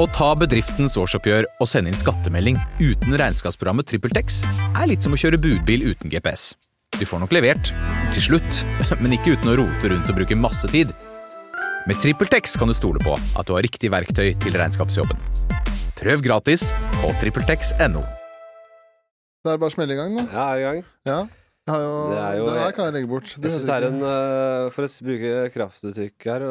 Å ta bedriftens årsoppgjør og sende inn skattemelding uten regnskapsprogrammet TrippelTex er litt som å kjøre budbil uten GPS. Du får nok levert, til slutt, men ikke uten å rote rundt og bruke masse tid. Med TrippelTex kan du stole på at du har riktig verktøy til regnskapsjobben. Prøv gratis på TrippelTex.no. Det er bare å smelle i gang, da. Ja, er i gang. Ja. Jo, Det er jo- Den her kan jeg legge bort. Jeg synes det er en, øh, for å bruke kraftuttrykk her,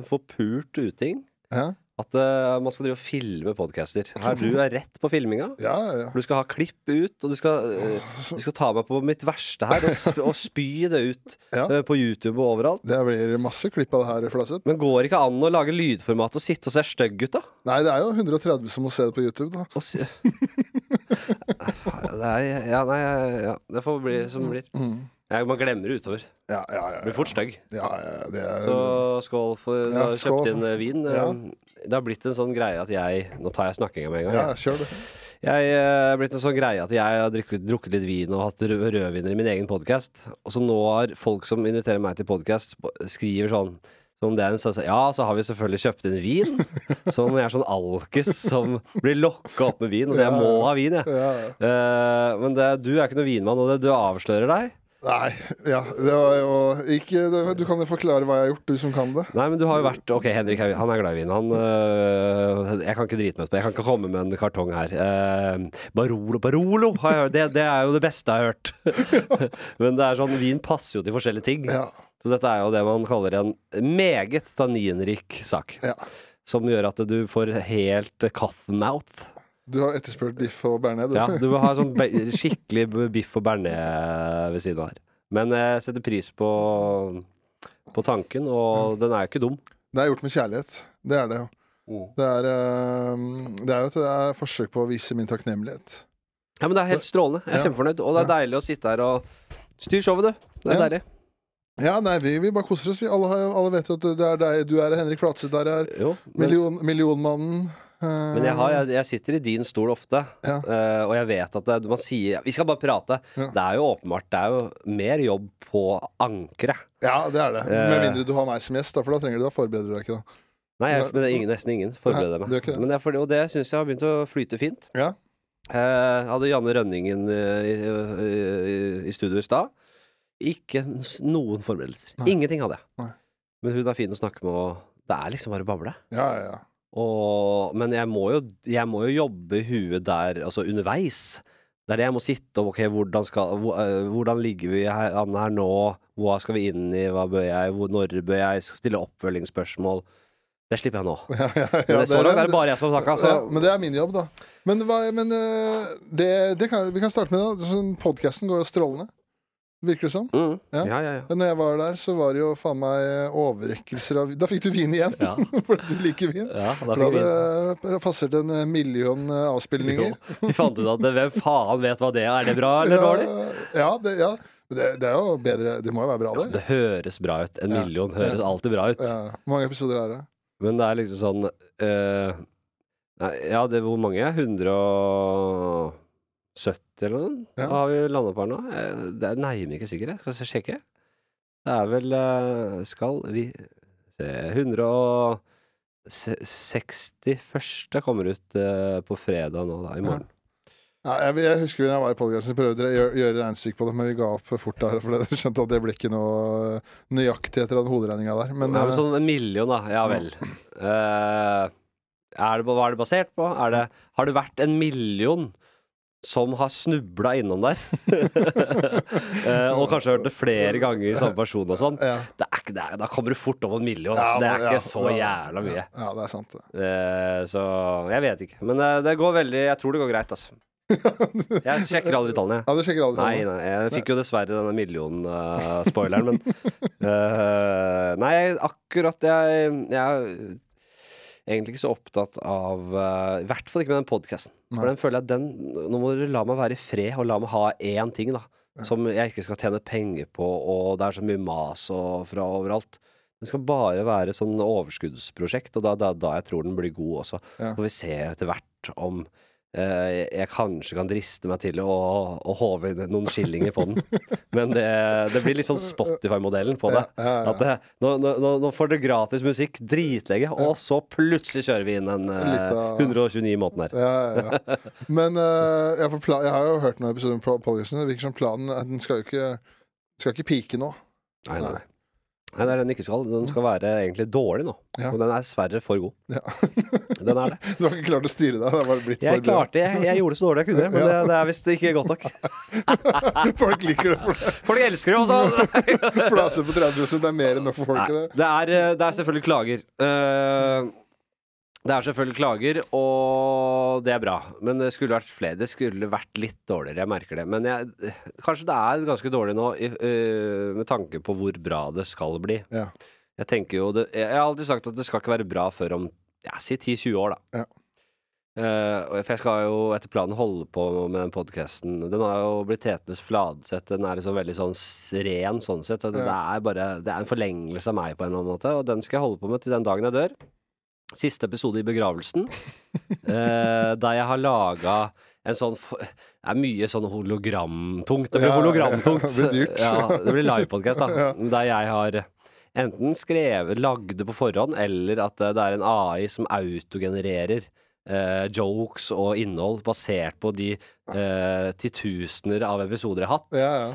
en forpult uting. ja. At uh, man skal drive og filme podcaster. Her du er rett på filminga. Ja, ja. Du skal ha klipp ut, og du skal, uh, du skal ta meg på mitt verste her og, sp og spy det ut Ja. uh, på YouTube og overalt. Det blir masse klipp av det her, Flatseth. Men går ikke an å lage lydformat og sitte og se stygg ut, da? Nei, det er jo 130 som må se det på YouTube, da. Det er, ja, nei, ja, det får bli som det blir. Mm. Ja, man glemmer det utover. Ja, ja, ja. Blir fort stygg. Ja, ja, det er Så skål for Du har skål. kjøpt inn eh, vin. Ja. Det har blitt en sånn greie at jeg Nå tar jeg snakkinga med en gang. Ja, jeg. kjør det. Jeg eh, har blitt en sånn greie at jeg har drukket, drukket litt vin og hatt rød- rødviner i min egen podkast. Og så nå har folk som inviterer meg til podkast, skriver sånn som om det er en sånn Ja, så har vi selvfølgelig kjøpt inn vin. Som jeg er sånn alkis som blir lokka opp med vin. Og jeg Ja, må ha vin, jeg. Ja, ja. Eh, men det, du er ikke noen vinmann, og det, du avslører deg. Nei, ja, det var jo ikke det, Du kan jo forklare hva jeg har gjort, du som kan det. Nei, men du har jo vært Ok, Henrik han er glad i vin. Han øh, Jeg kan ikke drite meg ut på Jeg kan ikke komme med en kartong her. Uh, Barolo Barolo! Har jeg hørt. Det, det er jo det beste jeg har hørt. men det er sånn vin passer jo til forskjellige ting. Ja, Så dette er jo det man kaller en meget tanninrik sak. ja. Som gjør at du får helt cottonmouth. Du har etterspurt biff og bearnés, du. Ja, du må ha sånn skikkelig biff og bearnés ved siden av her. Men jeg setter pris på, på tanken, og den er jo ikke dum. Det er gjort med kjærlighet. Det er det jo. Det er, eh, det er jo et forsøk på å vise min takknemlighet. Ja, men det er helt strålende. Jeg er Ja. kjempefornøyd. Og det er deilig å sitte her og styre showet, du. Det er Ja. deilig. Ja, nei, vi, vi bare koser oss. Vi alle, alle vet jo at det er deg, du er Henrik Flatseth, der er millionmannen. Eh, men jeg, har, jeg, jeg sitter i din stol ofte, Ja. uh, og jeg vet at det, man sier Vi skal bare prate. Ja. Det er jo åpenbart Det er jo mer jobb på ankeret. Ja, det er det. Eh. Med mindre du har meg som gjest, da, for da trenger du da forbereder du deg ikke. da Nei, jeg, men det er ingen, nesten ingen forbereder meg. det. Men det fordi, og det syns jeg har begynt å flyte fint. Ja, Uh, hadde Janne Rønningen uh, i, i, i studio i stad. Ikke noen forberedelser. Nei. Ingenting hadde jeg. Nei. Men hun er fin å snakke med, og det er liksom bare å bable. ja, ja, ja. Og, men jeg må, jo, jeg må jo jobbe huet der, altså underveis. Det er det jeg må sitte og Ok, hvordan, skal, eh, hvordan ligger vi her, an her nå? Hva skal vi inn i? Hva bør jeg? Hvor, når bør jeg stille oppfølgingsspørsmål? Det slipper jeg nå. ja, ja, ja, Men så det langt er det bare jeg som har snakka. ja, men det er min jobb, da. Men, hva, men eh, det, det kan, vi kan starte med det. Sånn, Podkasten går jo strålende. Virker det som. Mm. Ja. Ja, ja, ja. Når jeg var der, så var det jo faen meg overrekkelser av Da fikk du vin igjen! Ja. For du liker vin. ja da For da hadde det passert en eh, million eh, avspillinger. Jo, Vi fant ut at det, hvem faen vet hva det er? Er det bra eller dårlig? Ja, det, ja. Det, det er jo bedre Det må jo være bra, det. Det høres bra ut. En Ja. million høres Ja. alltid bra ut. Ja. Hvor mange episoder er det? Men det er liksom sånn uh, Nei, ja, det hvor mange? 170 eller noe sånt? Ja. Har vi landa på her nå? Eh, Det er nærmere ikke sikkert. jeg. Skal sjekke? Det er vel eh, Skal vi se 161. kommer ut eh, på fredag nå, da. I morgen. Ja, jeg, jeg husker da jeg var i podkasten, prøvde å gjøre, gjøre regnestykke på det, men vi ga opp fort der. For jeg skjønte at det ble ikke noe nøyaktig etter den hoderegninga der. Men, ja, men sånn en million, da. Ja vel. Eh, er det, hva er det basert på? Er det, har det vært en million som har snubla innom der? Eh, og kanskje hørt det flere ganger i samme person og sånn. ja. Det ikke, det da kommer du fort over en million. Ja, Altså. Det er ikke så jævla mye. Ja, det er sant, det. Eh, så jeg vet ikke. Men eh, det går veldig Jeg tror det går greit, altså. Jeg sjekker aldri tallene. Ja, du sjekker aldri Nei, tallene? nei, jeg fikk jo dessverre denne million-spoileren, men uh, Nei, akkurat jeg, jeg egentlig ikke så opptatt av eh, I hvert fall ikke med den podkasten. For den føler jeg den Nå må du la meg være i fred, og la meg ha én ting, da. Som jeg ikke skal tjene penger på, og det er så mye mas og fra overalt. Den skal bare være sånn overskuddsprosjekt, og da, da, da jeg tror den blir god også. Ja. Får vi se etter hvert om eh, jeg kanskje kan driste meg til å, å håve inn noen skillinger på den. Men det, det blir litt sånn Spotify-modellen på det. At det, nå, nå, nå- får dere gratis musikk, dritlenge, og så plutselig kjører vi inn en eh, 129 i måneden her. Ja, ja, ja. Men uh, jeg, får pla jeg har jo hørt noen episoder om podcasten. Det virker som planen Den skal jo ikke Skal ikke pike nå. Nei, nei, nei. Nei, det er den ikke skal. Den skal være egentlig dårlig nå. Ja. Og den er dessverre for god. Ja. Den er det. Du har ikke klart å styre deg. Det har bare blitt Jeg for klarte jeg, jeg gjorde det så dårlig jeg kunne, men det, det er visst ikke godt nok. Folk liker det. For det Folk elsker det også! Flase på 30 det er mer enn nok for folk. Det. det, er, eh, det er selvfølgelig klager. Eh, det er selvfølgelig klager, og det er bra. Men det skulle vært flere. Det skulle vært litt dårligere, jeg merker det. Men jeg, kanskje det er ganske dårlig nå, med tanke på hvor bra det skal bli. Ja. Jeg tenker jo det, Jeg har alltid sagt at det skal ikke være bra før om ja, si 10-20 år, da. Ja. Uh, for jeg skal jo etter planen holde på med den podkasten. Den har jo blitt Hetenes Fladseth. Den er liksom veldig sånn ren sånn sett. Det, det er bare Det er en forlengelse av meg på en eller annen måte, og den skal jeg holde på med til den dagen jeg dør. Siste episode i begravelsen, eh, der jeg har laga en sånn Det er mye sånn hologramtungt. Det blir Ja, hologramtungt. ja, det blir dyrt. Ja, det blir livepodkast, da. Ja. Der jeg har enten skrevet, lagd det på forhånd, eller at eh, det er en AI som autogenererer eh, jokes og innhold basert på de eh, titusener av episoder jeg har hatt. Ja, ja.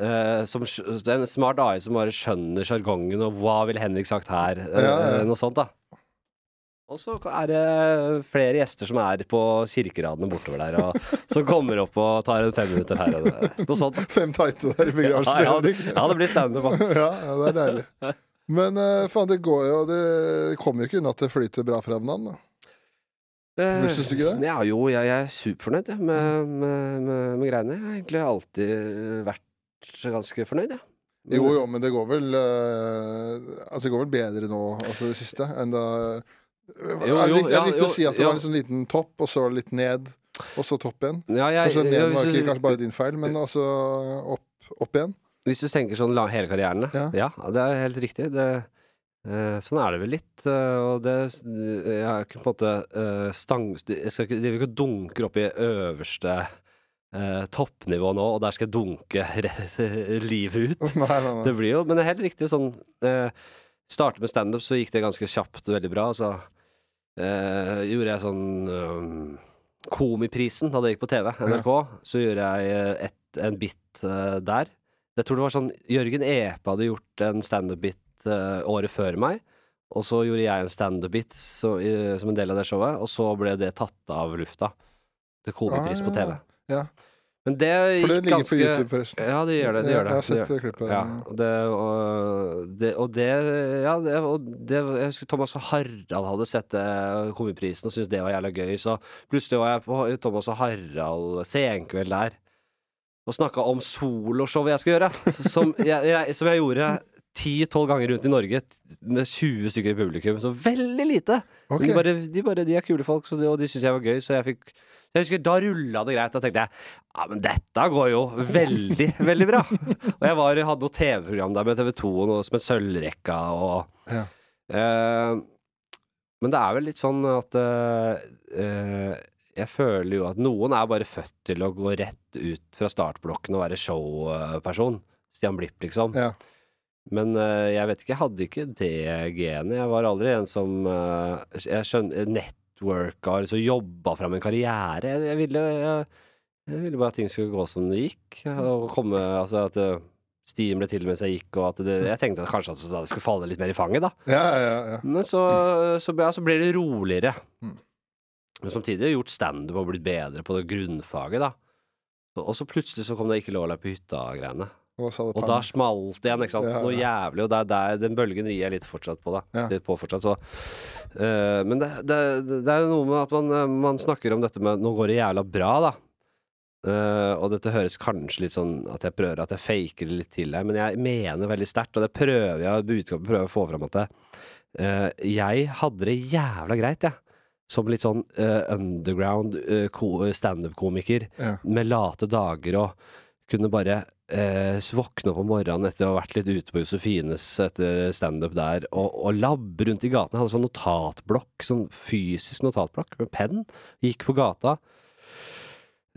Uh, som, en smart AI som bare skjønner sjargongen, og hva ville Henrik sagt her? Eh, Ja, ja. Noe sånt, da. Og så er det flere gjester som er på kirkeradene bortover der, og som kommer opp og tar en fem minutter her. Og noe sånt. Fem tighte der i Ja, begravelsen. ja, ja, det blir standup. ja, ja, det er deilig. Men uh, faen, det går jo Det kommer jo ikke unna at det flyter bra fra hverandre. Eh, Syns du ikke det? Ja, jo, jeg, jeg er superfornøyd jeg, med, med, med, med greiene. Jeg har egentlig alltid vært ganske fornøyd, jeg. Jo, jo, men det går vel uh, Altså, det går vel bedre nå, altså det siste, enn da Jo, jo, riktig jo, å si at det var en sånn liten topp, og så litt ned, og så topp igjen? Ja, jeg, Kanskje ned jeg- var ikke kanskje bare din feil, men altså opp, opp igjen? Hvis du tenker sånn hele karrieren, Ja. ja. det er helt riktig. Det, eh, sånn er det vel litt. eh, og det Jeg har ikke på en måte uh, stang... Jeg skal ikke, ikke dunker opp i øverste eh, toppnivå nå, og der skal jeg dunke livet ut. Nei, nei, nei. Det blir jo, men det er helt riktig sånn eh, Startet med standup, så gikk det ganske kjapt og veldig bra. Og så eh, gjorde jeg sånn um, Komiprisen, da det gikk på TV, NRK, så gjorde jeg eh, et, en bit uh, der. Jeg tror det var sånn Jørgen Epe hadde gjort en standup-bit uh, året før meg. Og så gjorde jeg en standup-bit som en del av det showet, og så ble det tatt av lufta. Til komipris på TV. Ja. Men det For gikk det ligger ganske på YouTube, forresten. Ja, det gjør det. det, gjør det. Jeg har sett det klippet. ja, og det, og det, og det Ja, det, og det Jeg husker Thomas og Harald hadde sett det, Komiprisen og syntes det var jævla gøy, så plutselig var jeg på Thomas og Harald senkveld der og snakka om soloshowet jeg skulle gjøre, som jeg, jeg, som jeg gjorde ti-tolv ganger rundt i Norge med 20 stykker i publikum. Så veldig lite. Okay. De, bare, de, bare, de er kule folk, så de, og de syntes jeg var gøy, så jeg fikk jeg husker Da rulla det greit. Da tenkte jeg ja, men dette går jo veldig, veldig bra. Og jeg var, hadde noe TV-program der med TV 2 og noe som het Sølvrekka og Ja. uh, Men det er vel litt sånn at uh, Jeg føler jo at noen er bare født til å gå rett ut fra startblokken og være showperson. Stian Blipp, liksom. Ja. Men jeg vet ikke, jeg hadde ikke det genet. Jeg var aldri en som Jeg skjønner Networka og liksom jobba fram en karriere. Jeg, jeg ville jeg, jeg ville bare at ting skulle gå som det gikk. Og komme Altså at eh, stien ble til mens jeg gikk, og at det, jeg tenkte at kanskje at det skulle falle litt mer i fanget, da. Ja, ja, ja. Men så, så, så ble det roligere. Mm. Men samtidig har jeg gjort standup og blitt bedre på det grunnfaget, da. Og så plutselig så kom det ikke lov å på hytta-greiene. Og da smalt det igjen, ikke sant. Ja, Noe jævlig. Og det er der, den bølgen rir jeg litt fortsatt på, da. Ja. Litt på fortsatt, så Uh, Men det, det, det er noe med at man, eh, man snakker om dette med Nå går det jævla bra, da. Uh, og dette høres kanskje litt sånn at jeg prøver at jeg faker det litt til her, men jeg mener veldig sterkt, og det prøver jeg budskapet prøver å få fram at det, uh, jeg hadde det jævla greit, jeg. Som litt sånn uh, underground uh, ko- standup-komiker Ja. med late dager og kunne bare eh, våkne opp om morgenen etter å ha vært litt ute på Josefines etter standup der, og, og labbe rundt i gatene. Hadde sånn notatblokk, sånn fysisk notatblokk med penn. Gikk på gata.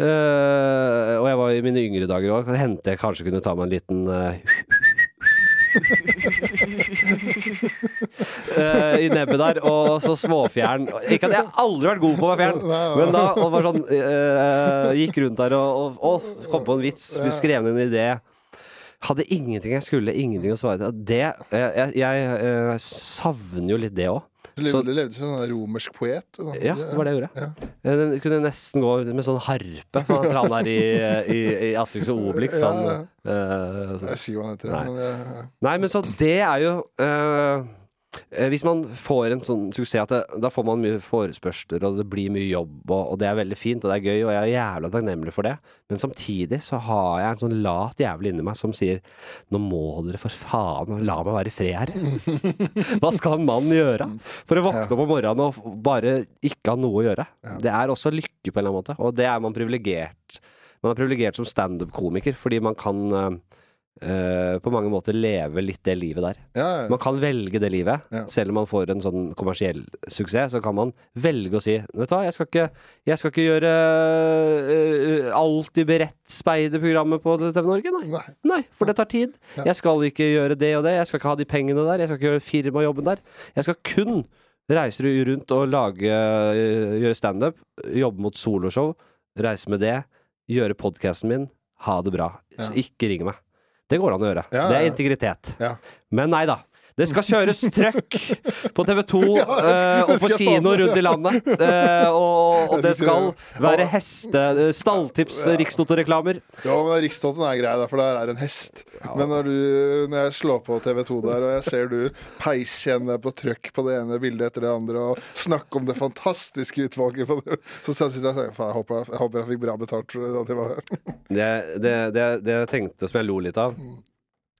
Eh, og jeg var i mine yngre dager òg. Hendte jeg kanskje kunne ta meg en liten eh, eh, I nebbet der, og så småfjern. Ikke at jeg aldri har vært god på å være fjern, men da og var sånn uh, Gikk rundt der og, og, og kom på en vits, skrev ned en idé. Hadde ingenting jeg skulle, ingenting å svare til. Det, jeg, jeg, jeg, eh, savner jo litt det òg. Du Så- levde, levde som en romersk poet. og sånn. Ja, det var det jeg gjorde. Ja. Eh, Den kunne nesten gå med sånn harpe, for han der i, i, i Asterix og Obelix. Ja, Han, ja. eh, Jeg husker ikke hva han heter. Nei. Men ja. Nei, men så det er jo eh, eh, Hvis man får en sånn suksess at det, da får man mye forespørsler, og det blir mye jobb, og, og det er veldig fint, og det er gøy, og jeg er jævla takknemlig for det, men samtidig så har jeg en sånn lat jævel inni meg som sier Nå må dere for faen la meg være i fred her. Hva skal en mann gjøre for å våkne opp om morgenen og bare ikke ha noe å gjøre? Det er også lykke på en eller annen måte, og det er man privilegert Man er privilegert som standup-komiker, fordi man kan eh, eh, på mange måter leve litt det livet der. ja, ja. Man kan velge det livet. Ja. Selv om man får en sånn kommersiell suksess, så kan man velge å si Vet du hva, jeg skal ikke, jeg skal ikke gjøre uh, Alltid beredt speiderprogrammet på TV Norge, nei. Nei. Nei, for det tar tid. Ja. Jeg skal ikke gjøre det og det. Jeg skal ikke ha de pengene der. Jeg skal ikke gjøre firmajobben der. Jeg skal kun reise rundt og lage, eh, gjøre standup, jobbe mot soloshow, reise med det, gjøre podkasten min, ha det bra. Ja. Så ikke ring meg. Det går an å gjøre. Ja, Det er integritet. Ja. Men nei da. Det skal kjøres trøkk på TV 2 Ja, uh, og på kino rundt i landet. Uh, og, og det skal være heste... eh, Stalltips, Ja. Rikstoto-reklamer. Ja, men Rikstotten er grei, for der er en hest. Men når, du, når jeg slår på TV2 der, og jeg ser du peiskjenner på trøkk på det ene bildet etter det andre, og snakke om det fantastiske utvalget på det, så synes jeg faen, jeg håper jeg, jeg håper jeg fikk bra betalt for her. Det, det, det, det jeg tenkte som jeg lo litt av Mm.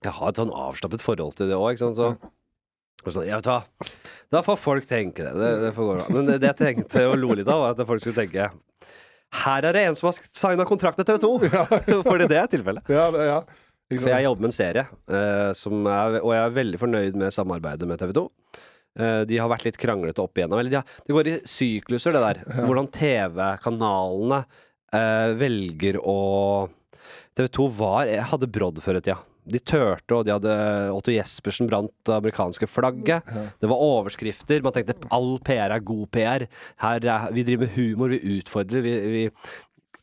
Jeg har et sånn avslappet forhold til det òg, ikke sant. Så, sånn, jeg vet hva. Da får folk tenke det. Det, det får gå bra. Men det, det jeg tenkte og lo litt av, var at folk skulle tenke Her er det en som har signa kontrakt med TV 2! Fordi det er tilfellet. Ja, ja. For jeg jobber med en serie, uh, som er, og jeg er veldig fornøyd med samarbeidet med TV 2. Uh, de har vært litt kranglete opp igjennom. Eller de har, det går i sykluser, det der. Hvordan TV-kanalene uh, velger å TV 2 var, jeg hadde brodd før i tida. De turte, og de hadde Otto Jespersen brant det amerikanske flagget. Det var overskrifter. Man tenkte all PR er god PR. Her er, vi driver med humor, vi utfordrer, vi, vi,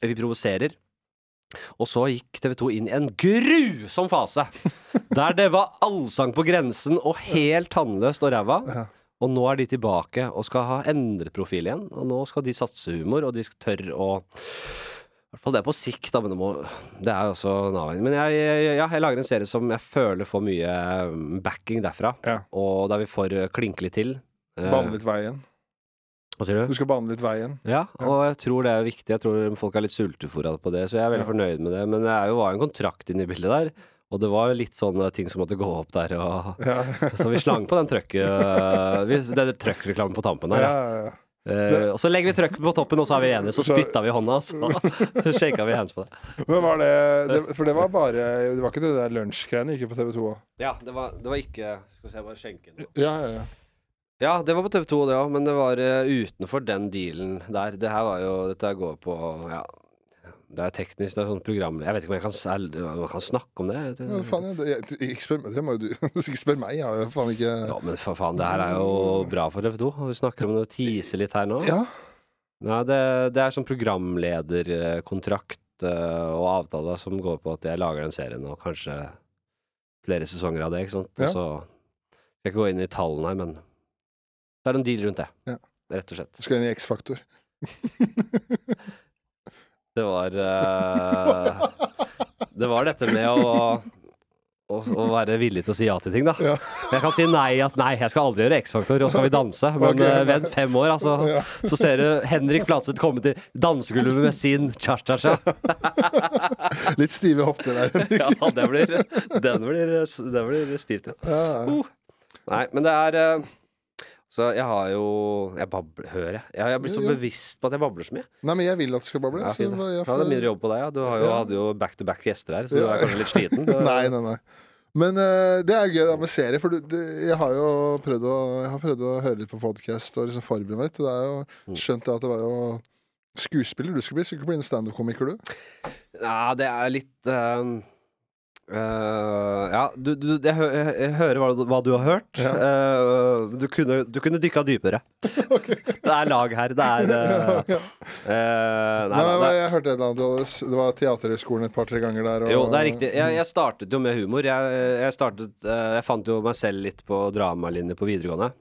vi provoserer. Og så gikk TV 2 inn i en grusom fase. Der det var allsang på grensen og helt tannløst og ræva. Og nå er de tilbake og skal ha endret profil igjen. Og nå skal de satse humor, og de tørre å hvert fall det er på sikt, da, men det, må, det er jo også en avveining. Men jeg, jeg, jeg lager en serie som jeg føler får mye mm, backing derfra. Ja. Og der vi får eh, klinke litt til. Eh, Bane litt veien. Hva sier du? Du skal bane litt veien. Ja, og jeg tror det er viktig. Jeg tror folk er litt sultefòra på det, så jeg er veldig Ja. fornøyd med det. Men det jo, var jo en kontrakt inne i bildet der, og det var litt sånne ting som måtte gå opp der. Og, Ja, så vi slang på den trøkket Det er trøkkreklamen på tampen der. ja, Ja. ja. Eh, og så legger vi trøkk på toppen, og så er vi enige. Så spytta vi i hånda, så shaka vi hands på det. Men var det, det For det var bare Det var ikke det der lunsjgreiene gikk på TV2 òg? Ja, det var, det var ikke Skal vi se, bare skjenke noe. Ja, ja, ja. Ja, det var på TV 2, det òg, men det var uh, utenfor den dealen der. Det her var jo Dette går på Ja. Det er teknisk, det er sånn program Jeg vet ikke om jeg kan, jeg kan snakke om det. Det- ja faen, jeg, jeg, spør det må jo du Ikke spør meg, jeg har faen ikke Ja, men for faen, det her er jo bra for TV 2. Vi snakker om det, og teaser litt her nå. Ja. Nei, det, det er sånn programlederkontrakt eh, og avtale som går på at jeg lager den serien, og kanskje flere sesonger av det, ikke sant. Og Ja. så skal jeg ikke gå inn i tallene her, men det er en deal rundt det. Ja. Rett og slett. Du skal inn i X-Faktor. Det var uh, Det var dette med å, å, å være villig til å si ja til ting, da. Ja. Jeg kan si nei at nei, jeg skal aldri gjøre X-Faktor, og skal vi danse. Men okay. uh, vent fem år, altså. Ja. Så ser du Henrik Flatseth komme til dansegulvet med sin cha-cha-cha. Litt stive hofter der. Ja, det blir, den blir, den blir stivt. ja. Ja. Nei, men det er eh, Så jeg har jo Jeg babler, hører jeg. Jeg har blitt så Ja, ja. bevisst på at jeg babler så mye. Nei, men jeg vil at du skal bable. Ja, så jeg, jeg Ja, det er mindre jobb på deg, ja. Du har jo, hadde jo back-to-back gjester her, så du er kanskje litt sliten. Du, Nei, nei, nei. Men uh, det er gøy da med serie, for du, du, jeg har jo prøvd å, har prøvd å høre litt på podkast og liksom forberede meg litt. Og det er jo Mm. skjønt at det var jo Skuespiller du skulle bli? Skulle ikke bli en standup-komiker, du? Nei, det er litt ehm, eh, ja, du, du, jeg, hø jeg hører hva, du- hva du har hørt. Ja. Uh, du, kunne, du kunne dykka dypere. Det er lag her. Det er uh, Ja. eh, nei, Nei, men jeg hørte et eller annet. Det var Teaterhøgskolen et par-tre ganger der. Og, jo, det er riktig. Jeg, jeg startet jo med humor. Jeg, jeg, startet, jeg fant jo meg selv litt på dramalinje på videregående.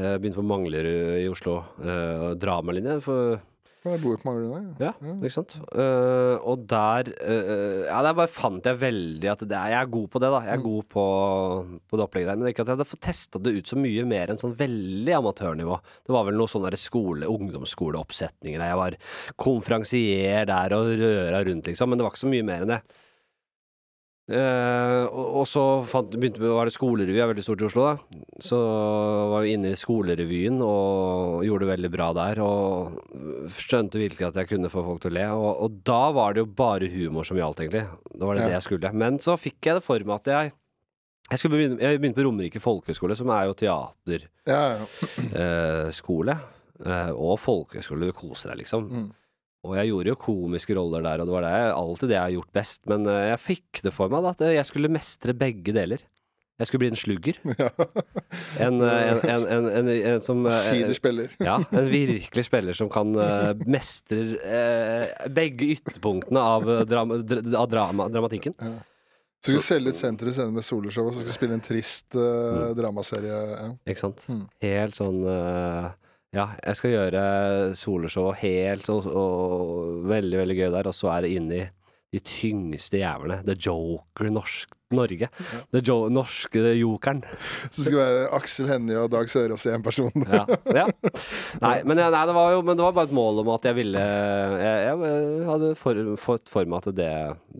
Eh, begynte på Manglerud i Oslo. Uh, dramalinje. For På Manglerud. Ja. Ja, ikke sant. Uh, og der uh, Ja, der bare fant jeg veldig at det er, jeg er god på det, da. Jeg er Mm. god på, på det opplegget der. Men ikke at jeg hadde fått testa det ut så mye mer enn sånn veldig amatørnivå. Det var vel noe sånn skole, ungdomsskoleoppsetninger der jeg var konferansier der og røra rundt, liksom. Men det var ikke så mye mer enn det. Eh, og, så fant, begynte, var det skolerevy, er veldig stort i Oslo, da. Så var vi inne i skolerevyen og gjorde det veldig bra der. Og skjønte virkelig at jeg kunne få folk til å le. Og, og da var det jo bare humor som gjaldt, egentlig. Da var det Ja. det jeg skulle. Men så fikk jeg det for meg at jeg jeg, begynne, jeg begynte på Romerike folkehøgskole, som er jo teaterskole. Ja, ja. skole, eh, og folkehøgskole. Du koser deg, liksom. Mm. Og jeg gjorde jo komiske roller der, og det var det, alltid det jeg har gjort best. Men eh, jeg fikk det for meg da, at jeg skulle mestre begge deler. Jeg skulle bli en slugger. En, eh, en, en, en, en, en som eh, spiller. ja, en virkelig spiller som kan mestre begge ytterpunktene av, drama, dra, av drama, dramatikken. Så skulle selge ut senteret senere med soloshow, og så skulle spille en trist uh, Mm. dramaserie. Ja. Ikke sant? Mm. Helt sånn eh, Ja, jeg skal gjøre soloshow helt og, og veldig, veldig gøy der, og så er det inni de tyngste jævlene. The Joker, norsk Norge. The jo norske jokeren. Så skulle det være Aksel Hennie og Dag Sørås i én person. Ja. ja. Nei, men, nei, det var jo men det var bare et mål om at jeg ville Jeg, jeg hadde for, fått for meg at det,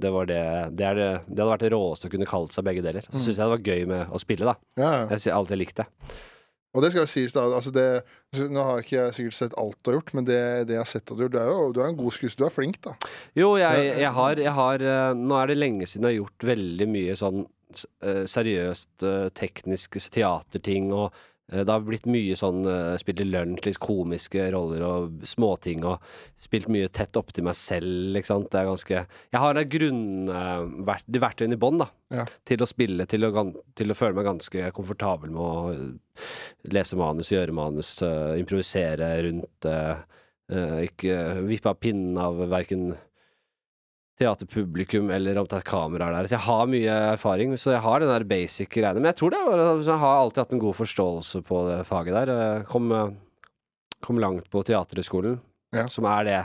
det var det det, er det det hadde vært det råeste å kunne kalt seg begge deler. Så syns jeg det var gøy med å spille, da. Ja, ja. Jeg har alltid likt det. Og det skal jo sies, da. Altså det, nå har ikke jeg sikkert sett alt du har gjort, men det, det jeg har sett at du har gjort, du er jo du er en god skuespiller. Du er flink, da. Jo, jeg, jeg har, jeg har eh, Nå er det lenge siden jeg har gjort veldig mye sånn eh, seriøst tekniske teaterting, og eh, det har blitt mye sånn Spilt i lunsj, litt komiske roller og småting, og spilt mye tett opptil meg selv, ikke sant. Det er ganske Jeg har grunnverktøyene verktøyene i bånn, da. Ja. Til å spille, til å, til å føle meg ganske komfortabel med å eh, lese manus, gjøre manus, eh, improvisere rundt. eh, eh, ikke vippe av pinnen av verken teaterpublikum eller om det er kameraer der. Så jeg har mye erfaring, så jeg har den der basic greiene. Men jeg tror det var, jeg har alltid hatt en god forståelse på det faget der. Jeg Kom, eh, kom langt på Teaterhøgskolen, Ja. som er det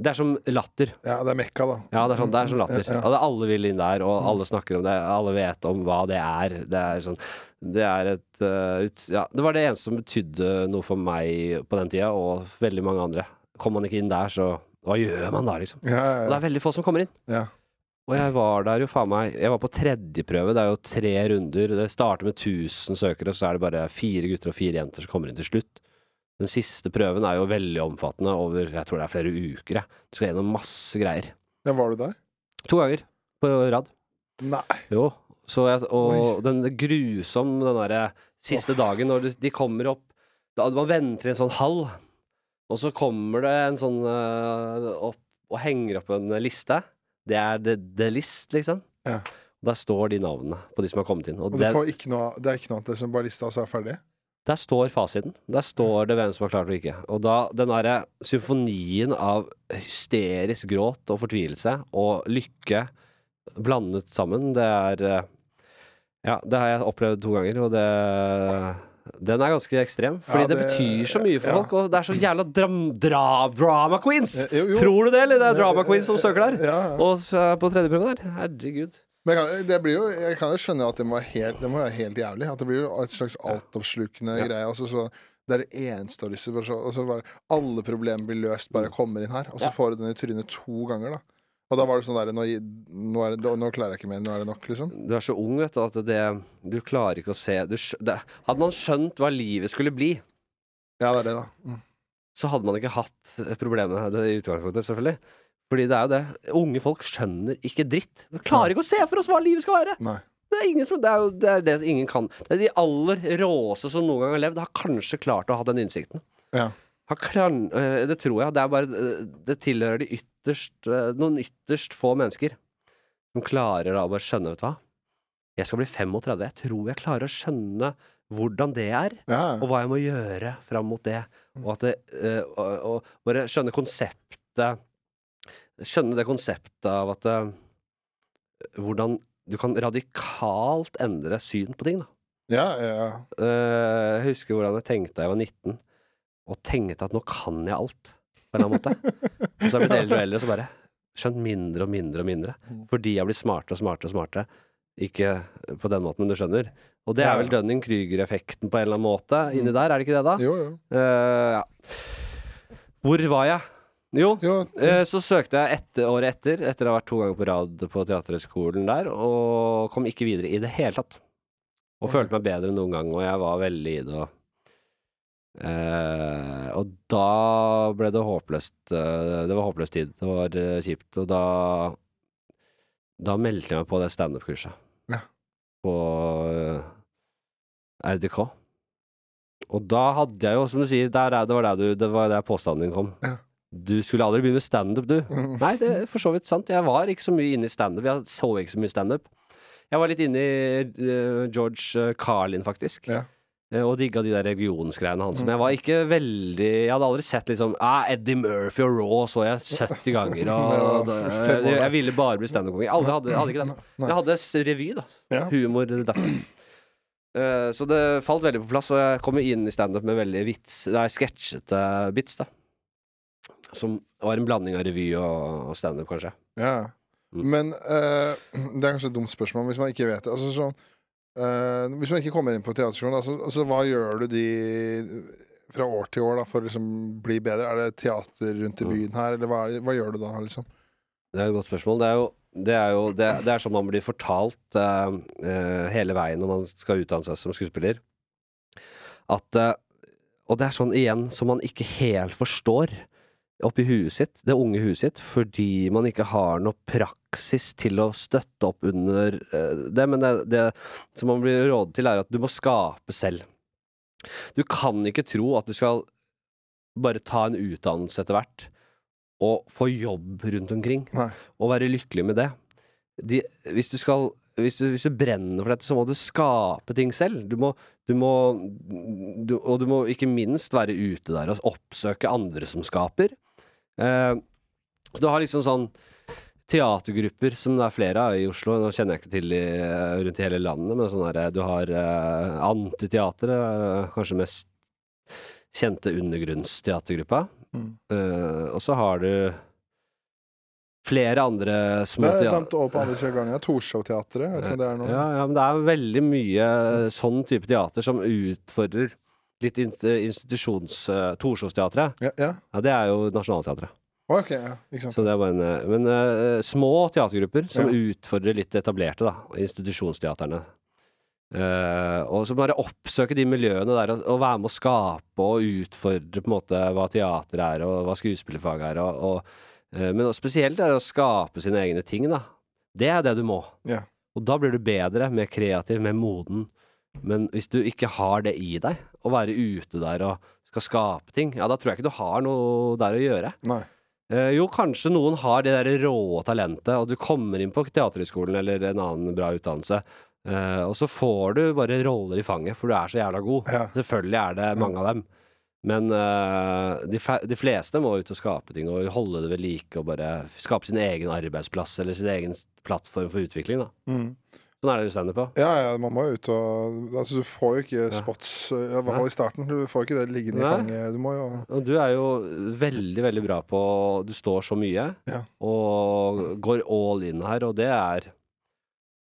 Det er som latter. Ja, det er Mekka, da. Ja, det er, sånn, det er som latter. Ja, ja. Alle vil inn der, og alle snakker om det. Alle vet om hva det er. Det er sånn Det er et uh, ut, Ja, det var det eneste som betydde noe for meg på den tida, og veldig mange andre. Kom man ikke inn der, så Hva gjør man da, liksom? Ja, Og det er veldig få som kommer inn. ja. Og jeg var der jo faen meg Jeg var på tredjeprøve. Det er jo tre runder. Det starter med 1000 søkere, så er det bare fire gutter og fire jenter som kommer inn til slutt. Den siste prøven er jo veldig omfattende over jeg tror det er flere uker. Jeg. Du skal gjennom masse greier. ja. Var du der? To ganger på rad. Nei. Jo. Så jeg, og den grusom, den derre siste dagen når du, de kommer opp da, Man venter i en sånn hall, og så kommer det en sånn uh, opp og henger opp en liste. Det er the, the list, liksom. Ja. Der står de navnene på de som har kommet inn. Og Og det, noe, det er ikke noe annet som bare lista, og så er ferdig? der står fasiten. Der står det hvem som har klart og ikke. Og da den derre symfonien av hysterisk gråt og fortvilelse og lykke blandet sammen, det er eh, Ja, det har jeg opplevd to ganger, og det den er ganske ekstrem, fordi Ja, det, det- betyr så mye for ja. folk, og det er så jævla dram, dra, drama queens! Eh, jo, jo. Tror du det, eller? Det er drama queens som søker der. Ja. Og på tredje prøve der. Herregud. Men jeg kan, det blir jo, jeg kan jo skjønne at det må være helt, det må være helt jævlig. At det blir jo et slags altoppslukende greie. Altså, så, det er det eneste du har lyst til. Alle problemer blir løst, bare kommer inn her. Og så får du den i trynet to ganger, da. Og da var det sånn der nå, nå, det, nå klarer jeg ikke mer, nå er det nok, liksom. Du er så ung, vet du, at det Du klarer ikke å se du, det, Hadde man skjønt hva livet skulle bli, Ja, det er det, da. Mm. så hadde man ikke hatt problemet det i utgangspunktet, selvfølgelig. Fordi det er jo det. Unge folk skjønner ikke dritt. Vi klarer ikke å se for oss hva livet skal være! Nei. Det er ingen som Det er jo det, er det ingen kan. Det er de aller råeste som noen gang har levd, har kanskje klart å ha den innsikten. Ja. har klan... eh, det tror jeg. Det bare eh, Det tilhører de ytterst eh, Noen ytterst få mennesker som klarer da å bare skjønne, vet du hva. Jeg skal bli 35. Jeg tror jeg klarer å skjønne hvordan det er, Ja. og hva jeg må gjøre fram mot det. Og at det eh, og, og bare skjønne konseptet Skjønne det konseptet av at eh, Hvordan du kan radikalt endre syn på ting, da. ja, ja. Jeg husker hvordan jeg tenkte da jeg var 19, og tenkte at nå kan jeg alt, på en eller annen måte. og så har jeg blitt eldre og eldre, og så bare skjønt mindre og mindre og mindre. Mm. Fordi jeg blir smartere og smartere og smartere. Ikke på den måten, men du skjønner. Og det er vel. Dunning-Krüger-effekten på en eller annen måte inni der, er det ikke det, da? Jo, jo. Uh, ja. Hvor var jeg? Jo, jo eh, så søkte jeg etter, året etter, etter å ha vært to ganger på rad på Teaterhøgskolen der, og kom ikke videre i det hele tatt. Og okay. følte meg bedre enn noen gang, og jeg var veldig i det. Og, eh, og da ble det håpløst eh, Det var håpløs tid. Det var eh, kjipt. Og da Da meldte jeg meg på det standup-kurset. Ja. På eh, RDK. Og da hadde jeg jo, som du sier, der, er- det var der, du, det var der påstanden din kom. Ja. Du skulle aldri begynne med standup, du. Mm. Nei, det er for så vidt sant. Jeg var ikke så mye inne i standup. Jeg så ikke så mye standup. Jeg var litt inne i uh, George Carlin, faktisk. Ja. Eh, og digga de der religionsgreiene hans. Men jeg var ikke veldig Jeg hadde aldri sett liksom ah, Eddie Murphy og Raw så jeg 70 ganger. Og, jeg, jeg ville bare bli standup-konge. Jeg aldri hadde, hadde ikke det. Jeg hadde revy, da. Humor derfor. Eh, så det falt veldig på plass, og jeg kom inn i standup med veldig vits Nei, sketsjete bits, da. Som var en blanding av revy og, og standup, kanskje. Ja. Mm. Men uh, det er kanskje et dumt spørsmål hvis man ikke vet det. Altså, sånn, eh, hvis man ikke kommer inn på teaterskolen, altså, altså, hva gjør du de fra år til år da, for å liksom, bli bedre? Er det teater rundt i Mm. byen her, eller hva, hva gjør du da? Liksom? Det er et godt spørsmål. Det er jo det er, jo, det, det er som man blir fortalt uh, uh, hele veien når man skal utdanne seg som skuespiller. At Og det er sånn igjen som man ikke helt forstår oppi huet sitt, det unge huet sitt, fordi man ikke har noe praksis til å støtte opp under eh, det. Men det, det som man blir rådet til, er at du må skape selv. Du kan ikke tro at du skal bare ta en utdannelse etter hvert og få jobb rundt omkring Nei. og være lykkelig med det. De, hvis, du skal, hvis, du, hvis du brenner for dette, så må du skape ting selv. Du må, du må du, Og du må ikke minst være ute der og oppsøke andre som skaper. Eh, så du har liksom sånn teatergrupper som det er flere av i Oslo. Nå kjenner jeg ikke til i, rundt i hele landet, men sånn der, du har uh, Antiteatret, eh, kanskje mest kjente undergrunnsteatergruppa. Mm. Uh, og så har du flere andre små Det er teater... sant, og på andre siden av gangen. Torshov-teatret, er nå? Ja, ja, men det er veldig mye sånn type teater som utfordrer litt institusjons... Uh, Torshovsteatret. Ja, ja. Ja, det er jo Nationaltheatret. Ok, ja, ikke sant. Så det bare en eh, Men uh, små teatergrupper som utfordrer litt etablerte, da. Institusjonsteaterne. Uh, og så bare oppsøke de miljøene der og, og være med å skape og utfordre på en måte hva teater er, og hva skuespillerfag er, og, og, uh, men spesielt er det å skape sine egne ting, da. Det er det du må. Ja. Og da blir du bedre, mer kreativ, mer moden. Men hvis du ikke har det i deg, å være ute der og skal skape ting, ja, da tror jeg ikke du har noe der å gjøre. Nei. Eh, jo, kanskje noen har det der rå talentet, og du kommer inn på Teaterhøgskolen eller en annen bra utdannelse, eh, og så får du bare roller i fanget, for du er så jævla god. Ja. Selvfølgelig er det mange av dem. Men uh, de, de fleste må ut og skape ting, og holde det ved like, og bare skape sin egen arbeidsplass, eller sin egen plattform for utvikling, da. Mm. Sånn er det i standup på. Ja, ja, man må jo ut og altså, Du får jo ikke spots, i hvert fall i starten. Du får ikke det liggende i fanget. Du må jo Og du er jo veldig, veldig bra på Du står så mye, Ja. og går all in her, og det er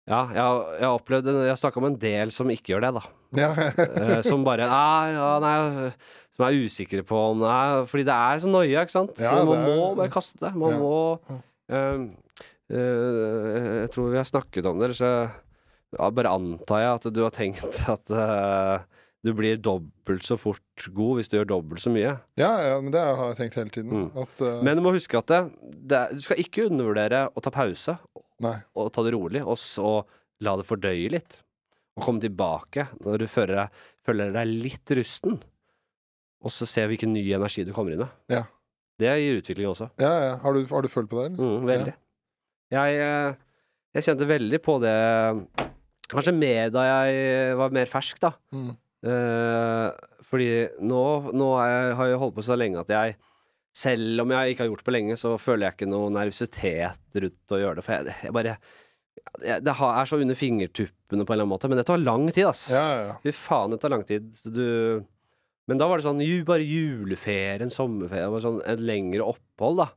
Ja, jeg, jeg har opplevd Jeg har snakka med en del som ikke gjør det, da. Ja. Eh, som bare Nei, ja, nei Som er usikre på Nei, fordi det er så nøye, ikke sant? Ja, man må bare kaste det. Man må eh, Jeg tror vi har snakket om det, så ja, bare antar jeg at du har tenkt at uh, du blir dobbelt så fort god hvis du gjør dobbelt så mye. ja, ja, men det har jeg tenkt hele tiden. Mm. At, uh... Men du må huske at det, det, du skal ikke undervurdere å ta pause Nei. og ta det rolig, og så la det fordøye litt. Og komme tilbake når du føler deg, føler deg litt rusten. og så se hvilken ny energi du kommer inn med. Ja. Det gir utvikling også. Ja, ja. Har, du, har du følt på det? eller? Mm, veldig. Jeg, eh, jeg kjente veldig på det Kanskje mer da jeg var mer fersk, da. Mm. Eh, fordi nå, nå jeg, har jeg holdt på så lenge at jeg selv om jeg ikke har gjort det på lenge, så føler jeg ikke noe nervøsitet rundt å gjøre det. For jeg, jeg bare jeg, Det er så under fingertuppene på en eller annen måte. Men det tar lang tid, ass. Ja, ja, ja. Fy faen, det tar lang tid. Du Men da var det sånn bare juleferie, en sommerferie, sånn et lengre opphold, da.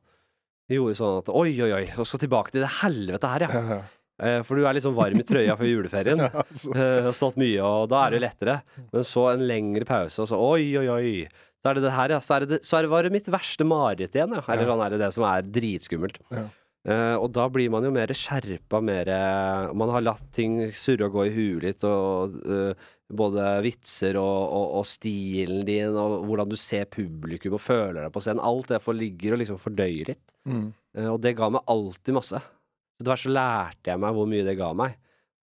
Gjorde sånn at oi, oi, oi, så skal tilbake til det helvete her, ja. Eh, For du er sånn varm i trøya før juleferien. ja så, Eh, har stått mye, og da er det jo lettere. Men så en lengre pause, og så oi, oi, oi. Så er det det her, ja. Så, er det, så er det, var det mitt verste mareritt igjen, ja. Eller sånn er det det som er dritskummelt. Ja. Eh, og da blir man jo mer skjerpa, mer eh, Man har latt ting surre og gå i huet litt, og uh, både vitser og, og, og stilen din, og hvordan du ser publikum og føler deg på scenen. Alt det får ligger og liksom fordøyer litt. mm. Uh, Og det ga meg alltid masse. Etter hvert så lærte jeg meg hvor mye det ga meg.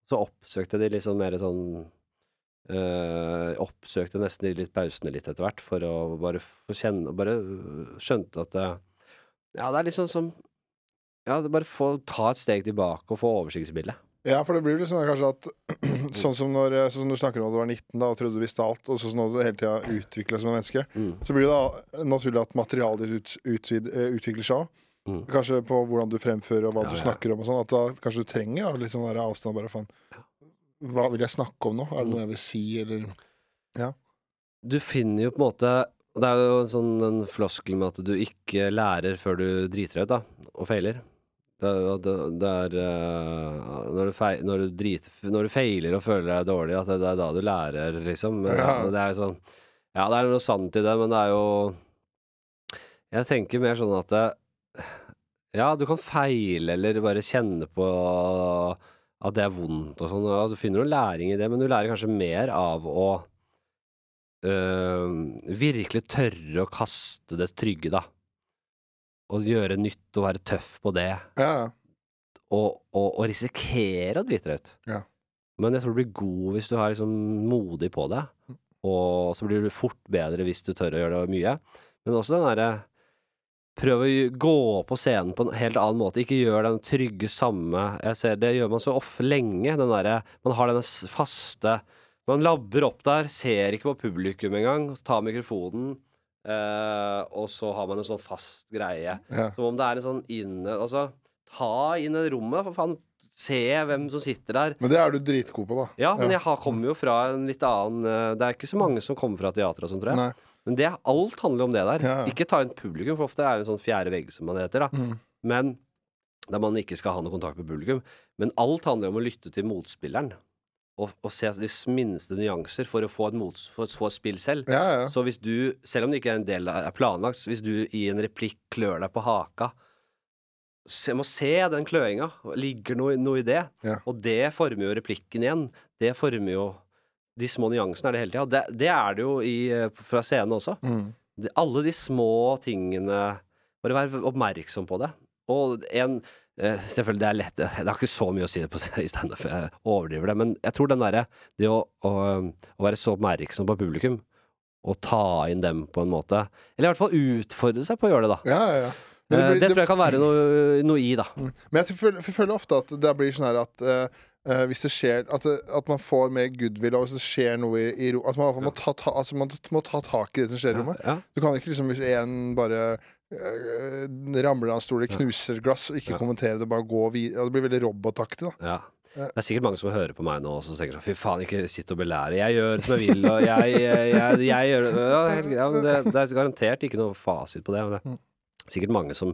Så oppsøkte de liksom mer sånn Oppsøkte nesten de litt pausene litt etter hvert, for å bare få kjenne Bare skjønte at det, Ja, det er litt sånn som Ja, bare få ta et steg tilbake og få oversiktsbildet. ja, for det blir vel sånn kanskje at Sånn som når sånn som du snakker om at du var 19 da og trodde du visste alt, og sånn som du hele tida utvikler deg som menneske, Mm. så blir det da naturlig at materialet ditt ut, ut, eh, utvikler seg òg. Mm. Kanskje på hvordan du fremfører og hva Ja, du ja. snakker om og sånn. At da kanskje du trenger da, litt sånn der avstand. Bare faen. Hva vil jeg snakke om nå? Er det noe jeg vil si, eller Du finner jo på en måte Det er jo en sånn en floskel med at du ikke lærer før du driter deg ut, da, og feiler. Det, det, det er uh, når, du feil, når, du drit, når du feiler og føler deg dårlig, at det, det er da du lærer, liksom. Men, Ja. Det er jo sånn Ja, det er noe sant i det, men det er jo Jeg tenker mer sånn at Ja, du kan feile eller bare kjenne på at det er vondt og sånn. Ja, du finner noe læring i det, men du lærer kanskje mer av å Uh, virkelig tørre å kaste det trygge, da. Og gjøre nytt og være tøff på det. Ja, ja. Og, og, og risikere å drite deg ut. Ja. Men jeg tror du blir god hvis du er liksom modig på det. Og så blir du fort bedre hvis du tør å gjøre det mye. Men også den derre Prøv å gå på scenen på en helt annen måte. Ikke gjør den trygge samme Jeg ser Det gjør man så ofte lenge. Den derre Man har denne faste Man labber opp der, ser ikke på publikum engang, tar mikrofonen, eh, og så har man en sånn fast greie. ja. Som om det er en sånn inne Altså, ta inn det rommet, for faen. Se hvem som sitter der. Men det er du dritgod på, da. Ja, men jeg har, kommer jo fra en litt annen uh, Det er ikke så mange som kommer fra teater og sånn, tror jeg. Nei. Men det, alt handler om det der. Ja, ja. Ikke ta inn publikum, for ofte er det en sånn fjerde vegg, som man heter. da Mm. Men Der man ikke skal ha noe kontakt med publikum. Men alt handler om å lytte til motspilleren. Og, og se de minste nyanser for å få et, mot, for å få et spill selv. Ja, ja. Så hvis du, selv om det ikke er en del av- er planlagt, hvis du i en replikk klør deg på haka se, Må se den kløinga. Ligger noe, noe i det? Ja. Og det former jo replikken igjen. Det former jo De små nyansene er det hele tida. Det, det er det jo i, fra scenen også. Mm. Alle de små tingene Bare vær oppmerksom på det. Og en Selvfølgelig, det er lett Det har ikke så mye å si det på i standup, jeg overdriver det. Men jeg tror den derre Det å, å, å være så oppmerksom på publikum, og ta inn dem på en måte Eller i hvert fall utfordre seg på å gjøre det, da. ja, ja, ja. Det, blir, Det, tror jeg kan være noe, noe i, da. Mm. Men jeg føler, jeg føler ofte at det blir sånn her at eh, eh, hvis det skjer at, at man får mer goodwill, og hvis det skjer noe i, i ro At man, må, ta, ta, altså man må ta tak i det som skjer i rommet. Du kan ikke liksom hvis én bare eh, ramler av en stol, knuser glass, og ikke Ja. kommentere det, bare gå videre. Det blir veldig robotaktig, da. ja. Det er sikkert mange som hører på meg nå og tenker sånn Fy faen, ikke sitt og belære. Jeg gjør som jeg vil, og jeg, jeg, jeg, jeg gjør det ja, det, det er garantert ikke noe fasit på det. Men det Mm. er sikkert mange som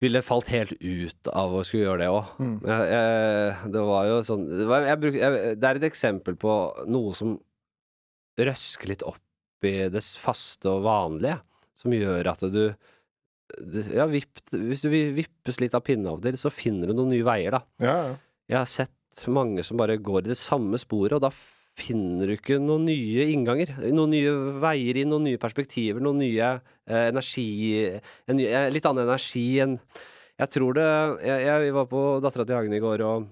ville falt helt ut av å skulle gjøre det òg. Mm. Det var jo sånn det, var, bruk, det er et eksempel på noe som røsker litt opp i det faste og vanlige, som gjør at du ja, vipp, hvis du vil vippes litt av pinnen av og til, så finner du noen nye veier, da. Ja, ja. Jeg har sett mange som bare går i det samme sporet, og da finner du ikke noen nye innganger. Noen nye veier inn, noen nye perspektiver, noen nye eh, energi en ny, eh, Litt annen energi enn Jeg tror det Jeg, jeg var på Dattera til Hagen i går, og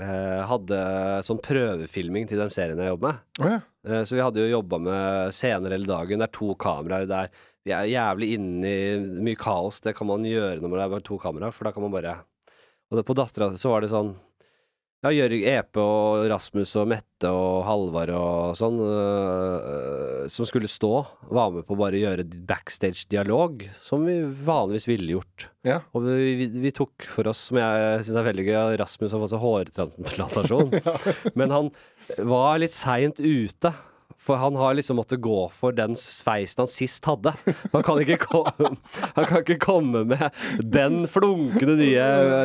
hadde sånn prøvefilming til den serien jeg jobber med. Oh, ja. Eh, Så vi hadde jo jobba med scener hele dagen. Det er to kameraer der. Vi er jævlig inne i mye kaos. Det kan man gjøre når det er bare to kameraer, for da kan man bare Og det, på Dattera så var det sånn Ja, Jørg Epe og Rasmus og Mette og Halvard og sånn, øh, som skulle stå, var med på å bare gjøre backstage-dialog, som vi vanligvis ville gjort. Ja. Og vi, vi, vi tok for oss, som jeg syns er veldig gøy, at Rasmus har fått seg hårtransplantasjon. Men han var litt seint ute. For han har liksom måttet gå for den sveisen han sist hadde. Han kan ikke, komme, han kan ikke komme med den flunkende nye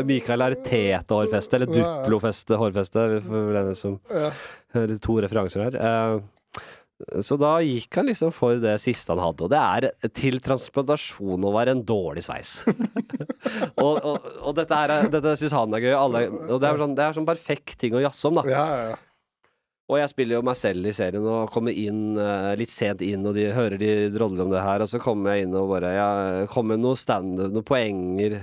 Michael Arteta-hårfeste, eller Duplo-hårfeste, for den som Ja. hører to referanser her. Eh, Så da gikk han liksom for det siste han hadde, og det er til transplantasjon å være en dårlig sveis. og, og, og dette, er, dette syns han er gøy, alle, og det er, sånn, det er sånn perfekt ting å jazze om, da. Ja, ja, ja. Og jeg spiller jo meg selv i serien og kommer inn uh, litt sent inn, og de hører de drodler om det her, og så kommer jeg inn og bare Jeg kommer med noen standup, noen poenger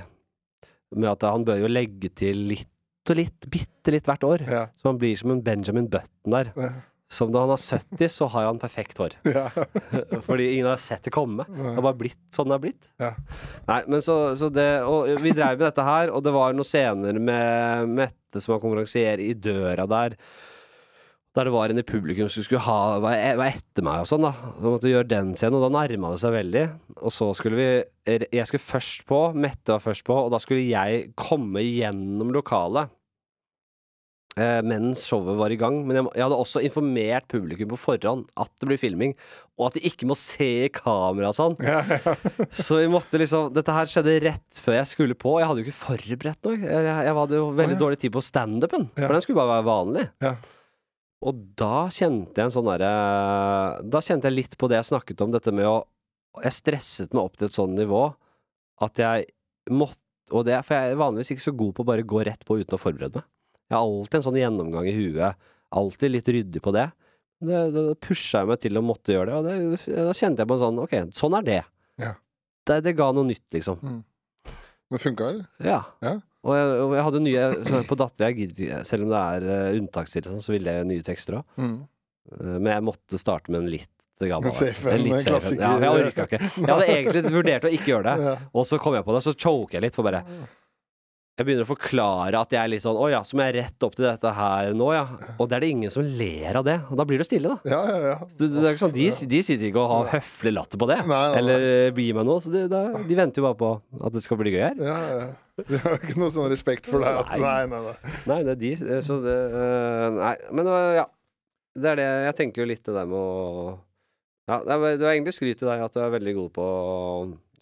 med at han bør jo legge til litt og litt, bitte litt hvert år. Ja. Så han blir som en Benjamin Button der. Ja. Som da han er 70, så har han perfekt hår. Ja. Fordi ingen har sett det komme. Det har bare blitt sånn det har blitt. Ja. Nei, men så, så det Og vi dreiv med dette her, og det var noen scener med Mette som var konferansier i døra der. Der det var en i publikum som skulle ha var var etter meg og sånn, da. Så måtte gjøre den scenen, og da nærma det seg veldig. Og så skulle vi Jeg skulle først på, Mette var først på, og da skulle jeg komme gjennom lokalet. Eh, mens showet var i gang. Men jeg, jeg hadde også informert publikum på forhånd at det blir filming, og at de ikke må se i kamera og sånn. Ja, ja. Så vi måtte liksom Dette her skjedde rett før jeg skulle på. Jeg hadde jo ikke forberedt noe. Jeg, jeg hadde jo veldig ah, ja. dårlig tid på standupen, Ja. for den skulle bare være vanlig. Og da kjente jeg en sånn derre Da kjente jeg litt på det jeg snakket om, dette med å Jeg stresset meg opp til et sånn nivå at jeg måtte Og det for jeg er vanligvis ikke så god på å bare gå rett på uten å forberede meg. Jeg har alltid en sånn gjennomgang i huet. Alltid litt ryddig på det. Det, det pusha jeg meg til å måtte gjøre det, og det, da kjente jeg på en sånn Ok, sånn er det. Ja. Det, det ga noe nytt, liksom. Det funka, eller? Ja. Ja. Og, jeg, og jeg hadde nye På Datter jeg Selv om det er uh, unntakstilstand, så ville jeg nye tekster òg. Mm. men jeg måtte starte med en litt gammel. En safe en, litt safe. Ja, jeg orka ikke. Jeg hadde egentlig vurdert å ikke gjøre det, og så kom jeg på det, så choker jeg litt for bare Jeg begynner å forklare at jeg er litt sånn Å ja, så må jeg rette opp til dette her nå, ja. Og det er det ingen som ler av det. Og da blir det stille, da. Ja, ja, ja. Det, det er ikke sånn, de, de sitter ikke og har høflig latter på det, Nei, nei, nei. eller gir meg noe. Så det, da, de venter jo bare på at det skal bli gøy her. ja, ja. De har ikke noe sånn respekt for deg. At, Nei. nei, nei, nei. Det er de, eh, så det eh, Nei, men eh, ja. Det er det Jeg tenker jo litt det der med å Ja, det var egentlig skryt til deg at du er veldig god på å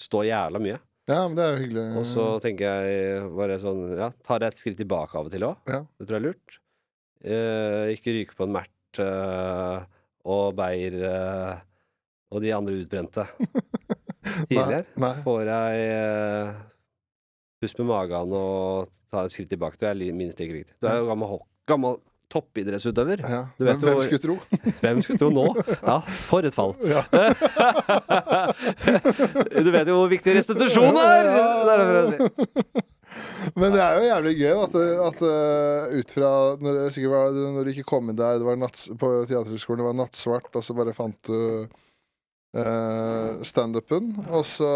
stå jævla mye. Ja, men det er jo hyggelig. Og så tenker jeg bare sånn Ja, tar jeg et skritt tilbake av og til òg. Ja. Det tror jeg er lurt. Eh, ikke ryke på en Mert eh, og Beyer eh, og de andre utbrente tidligere. Nei, nei. Får jeg eh, pust med magen og ta et skritt tilbake. Du er minst like viktig. Du er jo gammel, gammel toppidrettsutøver. Ja. Hvem hvor- skulle tro? Hvem skulle tro nå? Ja, for et fall. Ja. Du vet jo hvor viktig restitusjon er! Det er det si. Men det er jo jævlig gøy at, at uh, ut fra når, var, når du ikke kom inn der det var natt, på teaterhøgskolen, det var nattsvart, og så bare fant du uh, standupen. Og så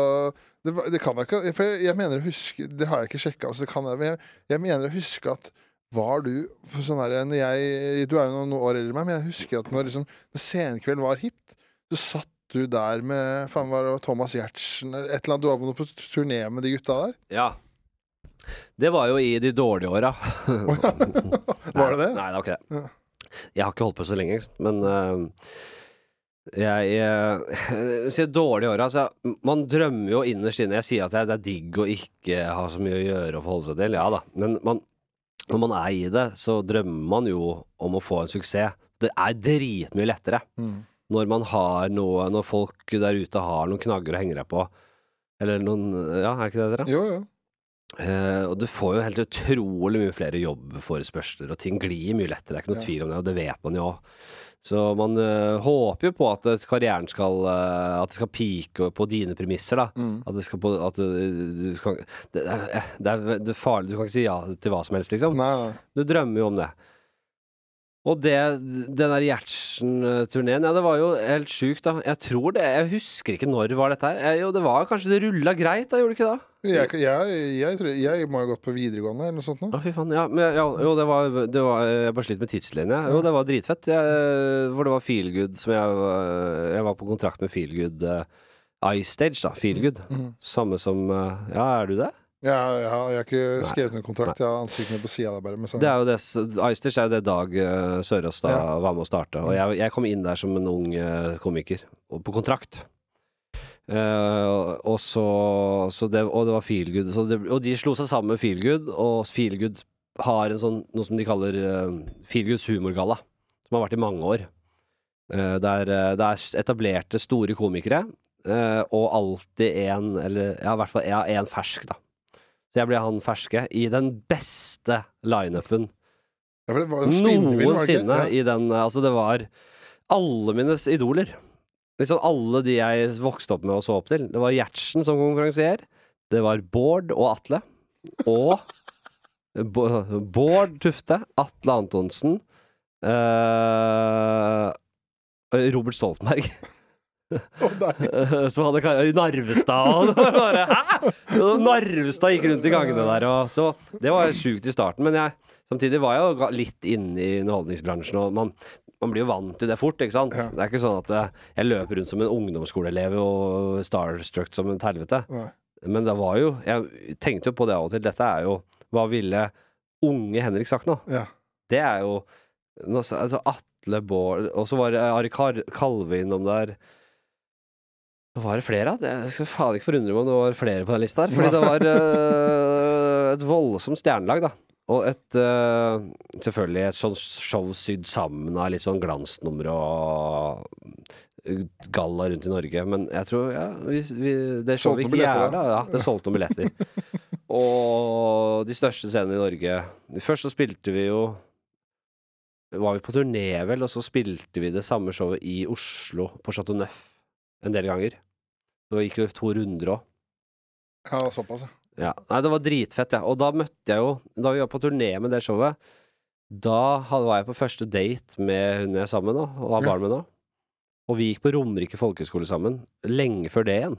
det, det kan jeg ikke For jeg, jeg mener å huske Det har jeg ikke sjekka, altså det kan jeg, men jeg, jeg mener å huske at var du sånn her, når jeg, Du er jo noen år eldre enn meg, men jeg husker at når, liksom, når Senkveld var hipt, så satt du der med faen var det Thomas Giertsen eller et eller annet. Du var på på turné med de gutta der? Ja. Det var jo i de dårlige åra. Var det det? Nei, det var ikke det. Ja. Jeg har ikke holdt på så lenge, men uh, jeg, jeg sier dårlige åra. Altså, man drømmer jo innerst inne Jeg sier at det det er digg å ikke ha så mye å gjøre og forholde seg til, ja da. Men man, når man er i det, så drømmer man jo om å få en suksess. Det er dritmye lettere Mm. når man har noe Når folk der ute har noen knagger å henge deg på. Eller noen Ja, er det ikke det dere? Jo, jo. Eh, og du får jo helt utrolig mye flere jobbforespørsler, og ting glir mye lettere. Det er ikke noe Ja. tvil om det, og det vet man jo òg. Så man øh, håper jo på at karrieren skal øh, At det skal pike på dine premisser, da. Mm. At det skal på At du, du skal det, er, det, er, det er farlig. Du kan ikke si ja til hva som helst, liksom. Nei, nei. Du drømmer jo om det. Og det, den der Gjertsen-turneen, ja, det var jo helt sjukt, da. Jeg tror det Jeg husker ikke når var dette her. Jeg, Jo, det var kanskje det rulla greit, da, gjorde det ikke det? Jeg, jeg, jeg, tror, jeg må ha gått på videregående eller noe sånt nå. Å, fy faen. Ja, men, ja, jo, det var, det var Jeg bare sliter med tidslinja. Jo, det var dritfett. For det var Feelgood som jeg var- på kontrakt med Feelgood uh, Stage da. Feelgood. Mm. Samme som uh, Ja, er du det? Jeg, jeg, har- ikke skrevet noen kontrakt, jeg har ansiktet mitt på sida der bare. Det er jo det Eisters er jo det Dag uh, Sørås da Ja. var med å starte. Og jeg, jeg kom inn der som en ung eh, komiker, på kontrakt. Uh, og så, så det, Og det var Feelgood. Det, og de slo seg sammen med Feelgood, og Feelgood har en sånn, noe som de kaller uh, Feelgoods humorgalla, som har vært i mange år. Uh, der eh, det er etablerte, store komikere, uh, og alltid en, eller ja, i hvert fall én en fersk, da. Jeg ble han ferske i den beste lineupen Ja, noensinne Ja. i den Altså, det var alle mines idoler. Liksom alle de jeg vokste opp med og så opp til. Det var Gjertsen som konferansier. Det var Bård og Atle. Og Bård Tufte, Atle Antonsen uh, Robert Stoltenberg. Nei. som hadde Narvestad og bare, Hæ?! Narvestad gikk rundt i gangene der, og så Det var sjukt i starten, men jeg Samtidig var jeg jo litt inne i underholdningsbransjen, og man, man blir jo vant til det fort, ikke sant? Ja. Det er ikke sånn at eh, jeg løper rundt som en ungdomsskoleelev og starstruck som et helvete. Nei. Men det var jo Jeg tenkte jo på det av og til. Dette er jo Hva ville unge Henrik sagt nå? Ja. Det er jo altså Atle Bård Og så var Ari Kalve innom der. Var det flere? Jeg skal faen ikke forundre meg om det var flere på den lista her. Fordi det var uh, et voldsomt stjernelag, da. Og et uh, Selvfølgelig et sånt show sydd sammen av litt sånn glansnumre og galla rundt i Norge. Men jeg tror ja, vi, vi, det så vi ikke jævla. Ja, det solgte noen billetter. og de største scenene i Norge Først så spilte vi jo var vi på turné, vel, og så spilte vi det samme showet i Oslo, på Chateau Neuf, en del ganger. Det gikk jo to runder òg. ja, såpass, ja. Ja. Nei, det var dritfett, ja. Og da møtte jeg jo Da vi var på turné med det showet, da var jeg på første date med hun jeg er sammen med nå, og har barn med nå. Og vi gikk på Romerike folkehøgskole sammen, lenge før det igjen.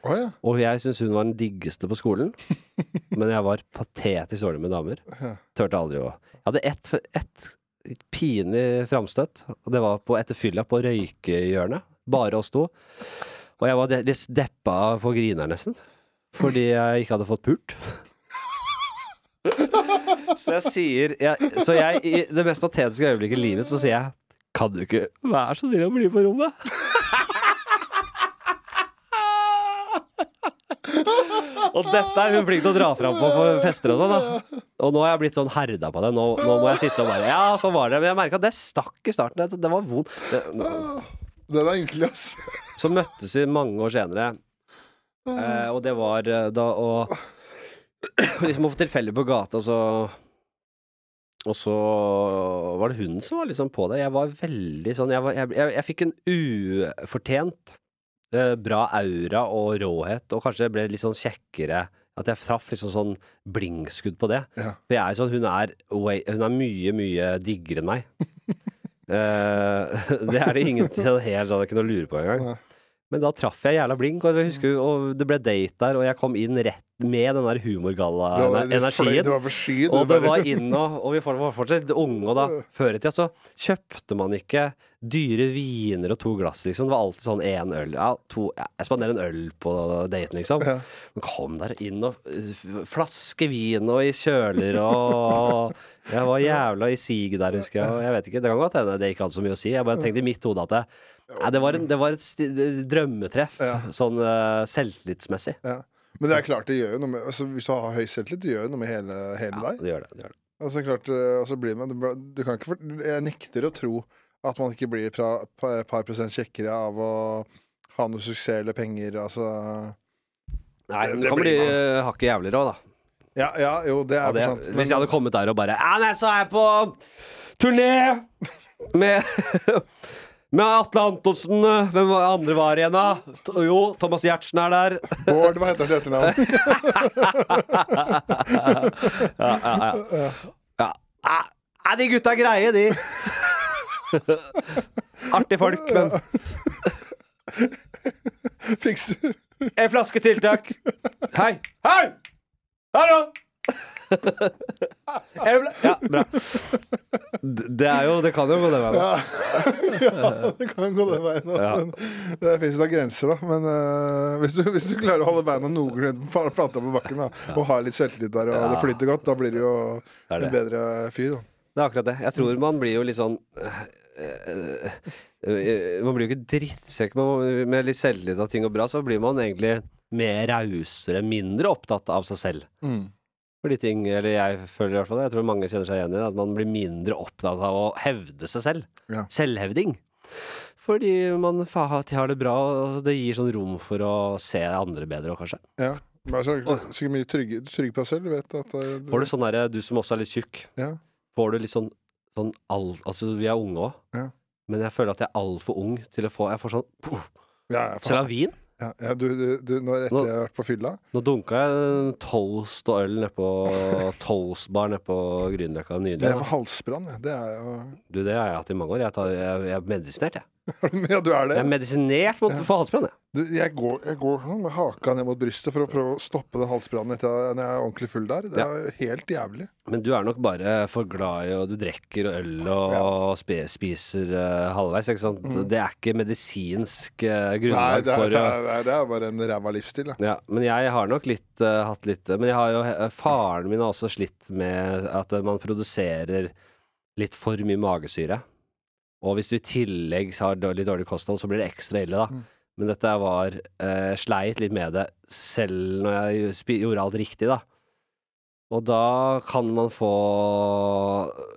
Oh, ja. Og jeg syns hun var den diggeste på skolen, men jeg var patetisk dårlig med damer. Ja. Turte aldri å Jeg hadde ett, et pinlig framstøt, og det var på etter fylla på røykehjørnet. Bare oss to. Og jeg var litt deppa på griner nesten, fordi jeg ikke hadde fått pult. Så jeg sier jeg, Så jeg, i det mest patetiske øyeblikket i livet, så sier jeg Kan du ikke være så snill å bli på rommet? Og dette er hun flink til å dra fram på for fester og sånn, da. Og nå har jeg blitt sånn herda på det. Nå, nå må jeg sitte og bare Ja, sånn var det. Men jeg merka at det stakk i starten. Det, det var vondt. Det, Den er ynkelig, ass. så møttes vi mange år senere, eh, og det var eh, da å Liksom å få tilfeldig på gata, og så Og så var det hun som var liksom på det. Jeg var veldig sånn Jeg, var, jeg, jeg, jeg fikk en ufortjent eh, bra aura og råhet, og kanskje ble litt sånn kjekkere. At jeg traff liksom sånn blinkskudd på det. Ja. For jeg er sånn Hun er, way, hun er mye, mye diggere enn meg. Eh, det er det ingen sånn helt sånn jeg kunne lure på engang. Men da traff jeg jævla blink, og jeg husker og det ble date der, og jeg kom inn rett med den der humorgalla-energien. Det var for sky, du. Og det var inn og, og vi var fortsatt unge, og da før i tida så kjøpte man ikke dyre viner og to glass, liksom. Det var alltid sånn én øl. Ja, to, ja, jeg spanderer en øl på daten, liksom. Ja. Men kom der inn og uh, flaske vin og i kjøler og Jeg var jævla i sig der, husker jeg. Jeg vet ikke, Det kan godt hende det ikke hadde så mye å si. Jeg bare tenkte i mitt hode at det, nei, det, var, en, det var et drømmetreff, Ja. sånn uh, selvtillitsmessig. Ja. Men det er klart det gjør jo noe med altså, Hvis du har høy selvtillit, det gjør jo noe med hele, hele deg. det gjør det. det, gjør det. Altså, klart, altså, blir man, du kan ikke Jeg nekter å tro at man ikke blir et par, prosent kjekkere av å ha noe suksess eller penger. Altså Nei, Det- men det kan bli uh, hakket jævligere òg, da. Ja, ja jo, det er Ja, det, for sant. hvis jeg hadde kommet der og bare Ja, nei, så er jeg på turné! Med, med Atle Antonsen. eh, Hvem var andre var igjen, da? Jo, Thomas Giertsen er der. Bård, hva heter han til etternavn? Ja, ja, ja. ja. Ah, de gutta er greie, de. Artige folk, men Fikser En flaske tiltak. Hei. Hei! Hallo! Ja, bra. Det er jo Det kan jo gå den veien. Ja. ja, det kan gå den veien. Ja. Det fins da grenser, da. Men uh, hvis, du, hvis du klarer å holde beina noenlunde planta på bakken da, og har litt selvtillit der, og det flyter godt, da blir du jo Det det. en bedre fyr. da Det er akkurat det. Jeg tror man blir jo litt sånn øh, øh, Man blir jo ikke drittsekk men med litt selvtillit og ting går bra, så blir man egentlig mer rausere, mindre opptatt av seg selv. Mm. For de ting, eller jeg føler i hvert fall det, jeg tror mange kjenner seg igjen i det, at man blir mindre opptatt av å hevde seg selv. Ja. Selvhevding. Fordi man fa- har det bra, og det gir sånn rom for å se andre bedre òg, kanskje. Ja. Men altså, sikkert mye trygg, trygg på deg selv. Du vet at eh, det, Får du sånn derre, du som også er litt tjukk, ja. får du litt sånn, sånn all, Altså, vi er unge òg, Ja. men jeg føler at jeg er altfor ung til å få Jeg får sånn Ja, av vin. Ja, ja, du, du, du, når etter Nå- jeg har vært på fylla Nå dunka jeg en toast og øl nedpå Toastbar nedpå Grünerløkka Det nylig. er for halsbrann, det er jo Du, det har jeg hatt i mange år. Jeg, tar, jeg, jeg er medisinert, jeg. Ja, du er det? Jeg er medisinert mot Ja. for halsbrann, jeg. Jeg, går, jeg går sånn med haka ned mot brystet for å prøve å stoppe den halsbrannen når jeg er ordentlig full der. Det er helt jævlig. Men du er nok bare for glad i og Du drikker øl og spe, spiser uh, halvveis, ikke sant. Det er ikke medisinsk uh, grunnlag Nei, det er, for å er, det er bare en ræva livsstil. Ja. Ja, men jeg har nok litt eh, hatt litt Men jeg har jo Faren min har også slitt med at man produserer litt for mye magesyre. Og hvis du i tillegg har litt dårlig kosthold, så blir det ekstra ille, da. Mm. Men dette var eh, Sleit litt med det selv når jeg gjorde alt riktig, da. Og da kan man få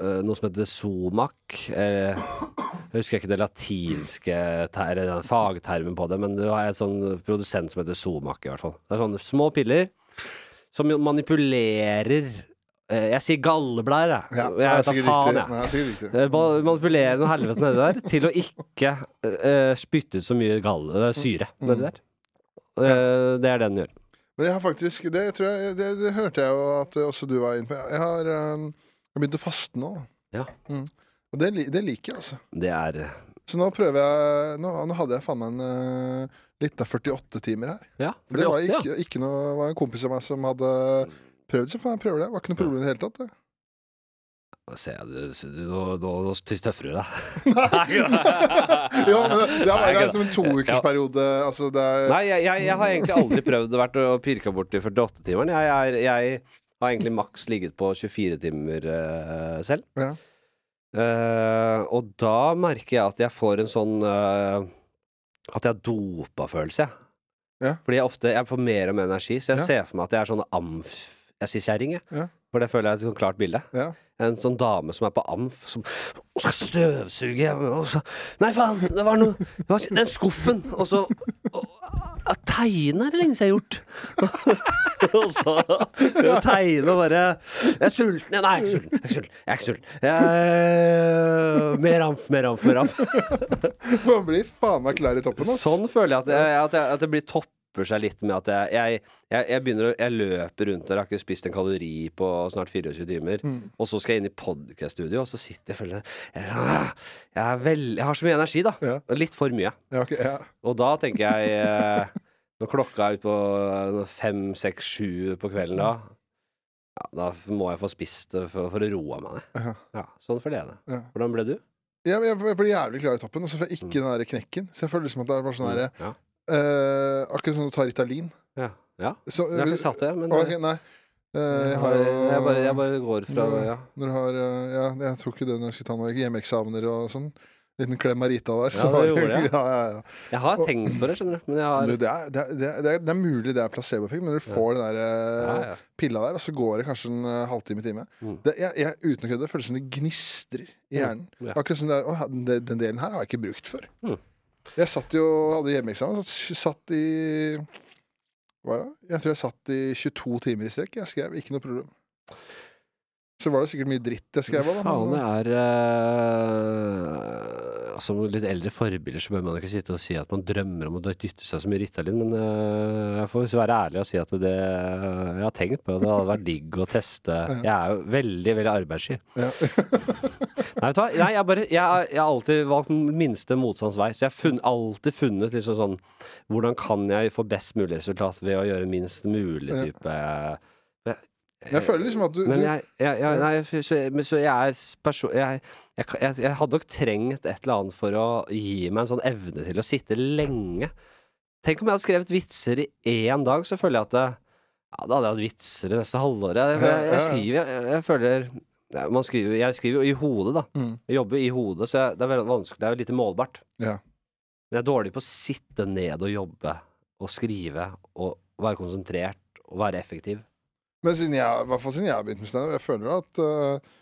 eh, noe som heter Somac. Eh, jeg husker ikke det latinske ter, den fagtermen på det, men du har en sånn produsent som heter Somac, i hvert fall. Det er sånne små piller som manipulerer Jeg sier galleblære, jeg. Ja, jeg det er vet da faen, riktig. jeg. Eh, Manipulerer noe helvete nedi der til å ikke uh, spytte ut så mye galle, eh, syre Mm. nedi der. Uh, det er det den gjør. Men jeg har faktisk Det, tror jeg, det, det hørte jeg jo at også du var inne på. Jeg har, jeg har begynt å faste nå. Ja. Mm. Og det, det liker jeg, altså. Det er Så nå prøver jeg Nå, nå hadde jeg faen meg en uh, lita 48 timer her. Ja. 48, det var 48, ja. ikke, ikke noe var en kompis av meg som hadde prøvd seg. for jeg prøver det. Det var ikke noe problem i det hele tatt. Det. Da ser jeg nå, nå, nå tøffer du deg. ja, men det, det, er, Nei, det er som en toukersperiode. Altså, det er Nei, jeg, jeg, jeg har egentlig aldri prøvd å vært og pirka bort i 48-timeren. Jeg, jeg har egentlig maks ligget på 24 timer uh, selv. Ja. Uh, og da merker jeg at jeg får en sånn uh, At jeg har dopa-følelse, jeg. Ja. Fordi jeg ofte Jeg får mer og mer energi, så jeg Ja. ser for meg at jeg er sånn amf... Jeg sier kjerring, jeg. Ja. For det føler jeg er et sånn klart bilde. Ja. En sånn dame som er på amf, som og skal støvsuge og så, Nei, faen! Det var noe det var Den skuffen! Og så Tegne er det lenge siden jeg har gjort. og så tegne og bare Jeg er sulten. Nei, jeg er ikke sulten. Jeg er ikke sulten. Jeg er mer amf, mer amf, mer amf. Man blir faen meg klar i toppen. Også. Sånn føler jeg at, jeg, at, jeg, at det blir topper seg litt med at jeg, jeg, jeg, jeg begynner å Jeg løper rundt der, jeg har ikke spist en kalori på snart 24 timer. Mm. Og så skal jeg inn i podcast-studio, og så sitter jeg og føler jeg, jeg har så mye energi, da. Ja. Litt for mye. Ja, okay, ja. Og da tenker jeg eh, Når klokka er utpå fem, seks, sju på kvelden da ja, Da må jeg få spist det for, for å roe meg ned. Ja. Ja, sånn føler jeg det. Ja. Hvordan ble du? Jeg, blir jævlig klar i toppen, og så får jeg ikke den der knekken. Så jeg føler liksom at det er bare sånn herre Ja. Eh, Akkurat som du tar Ritalin. ja. ja. Så, Jeg har ikke satt det, men okay, nei. Eh, jeg har jeg, bare, jeg bare går fra det. ja. Når du har eh, Ja, jeg tror ikke det når jeg skal ta noen hjemmeeksamener og sånn. Liten klem av Rita der. Ja, det gjorde jeg. ja, ja. Jeg har tenkt på det, skjønner du. Har Du, det, er, det, er, det, er, det er mulig det er placeboeffekt, men når du får den der pilla der, og så går det kanskje en eh, halvtime, time Mm. jeg, jeg, Uten å kødde, det føles som det gnistrer i hjernen. Ja. Akkurat som det er Å, den, den delen her har jeg ikke brukt før. Mm. Jeg satt jo hadde hjemmeeksamen. Satt, satt i Hva er det? Jeg tror jeg satt i 22 timer i strekk. Jeg skrev ikke noe problem. så var det sikkert mye dritt jeg skrev. Faen, det er uh, Som litt eldre forbilder så bør man ikke sitte og si at man drømmer om å dytte seg så mye Ritalin, men eh, jeg får være ærlig og si at det Jeg har tenkt på det. Hadde vært digg å teste. Jeg er jo veldig, veldig arbeidssky. Ja. Nei, vet du hva? Nei, jeg, bare, jeg, jeg har alltid valgt den minste motstands vei. Så jeg har funn, alltid funnet liksom sånn Hvordan kan jeg få best mulig resultat ved å gjøre minst mulig Ja. Jeg føler liksom at du, men jeg, jeg, jeg, nei, så, men så jeg er person... jeg, jeg, jeg, jeg hadde nok trengt et eller annet for å gi meg en sånn evne til å sitte lenge. Tenk om jeg hadde skrevet vitser i én dag, så føler jeg at det, ja, da hadde jeg hatt vitser i neste halvår. Jeg, skriver jeg, føler skriver, Jeg skriver jo i hodet, da. Mm. Jobber i hodet, så det er veldig vanskelig. Det er jo lite målbart. Ja. Men jeg er dårlig på å sitte ned og jobbe og skrive og være konsentrert og være effektiv. Men siden jeg, i hvert fall siden jeg har begynt med standup, jeg føler at uh,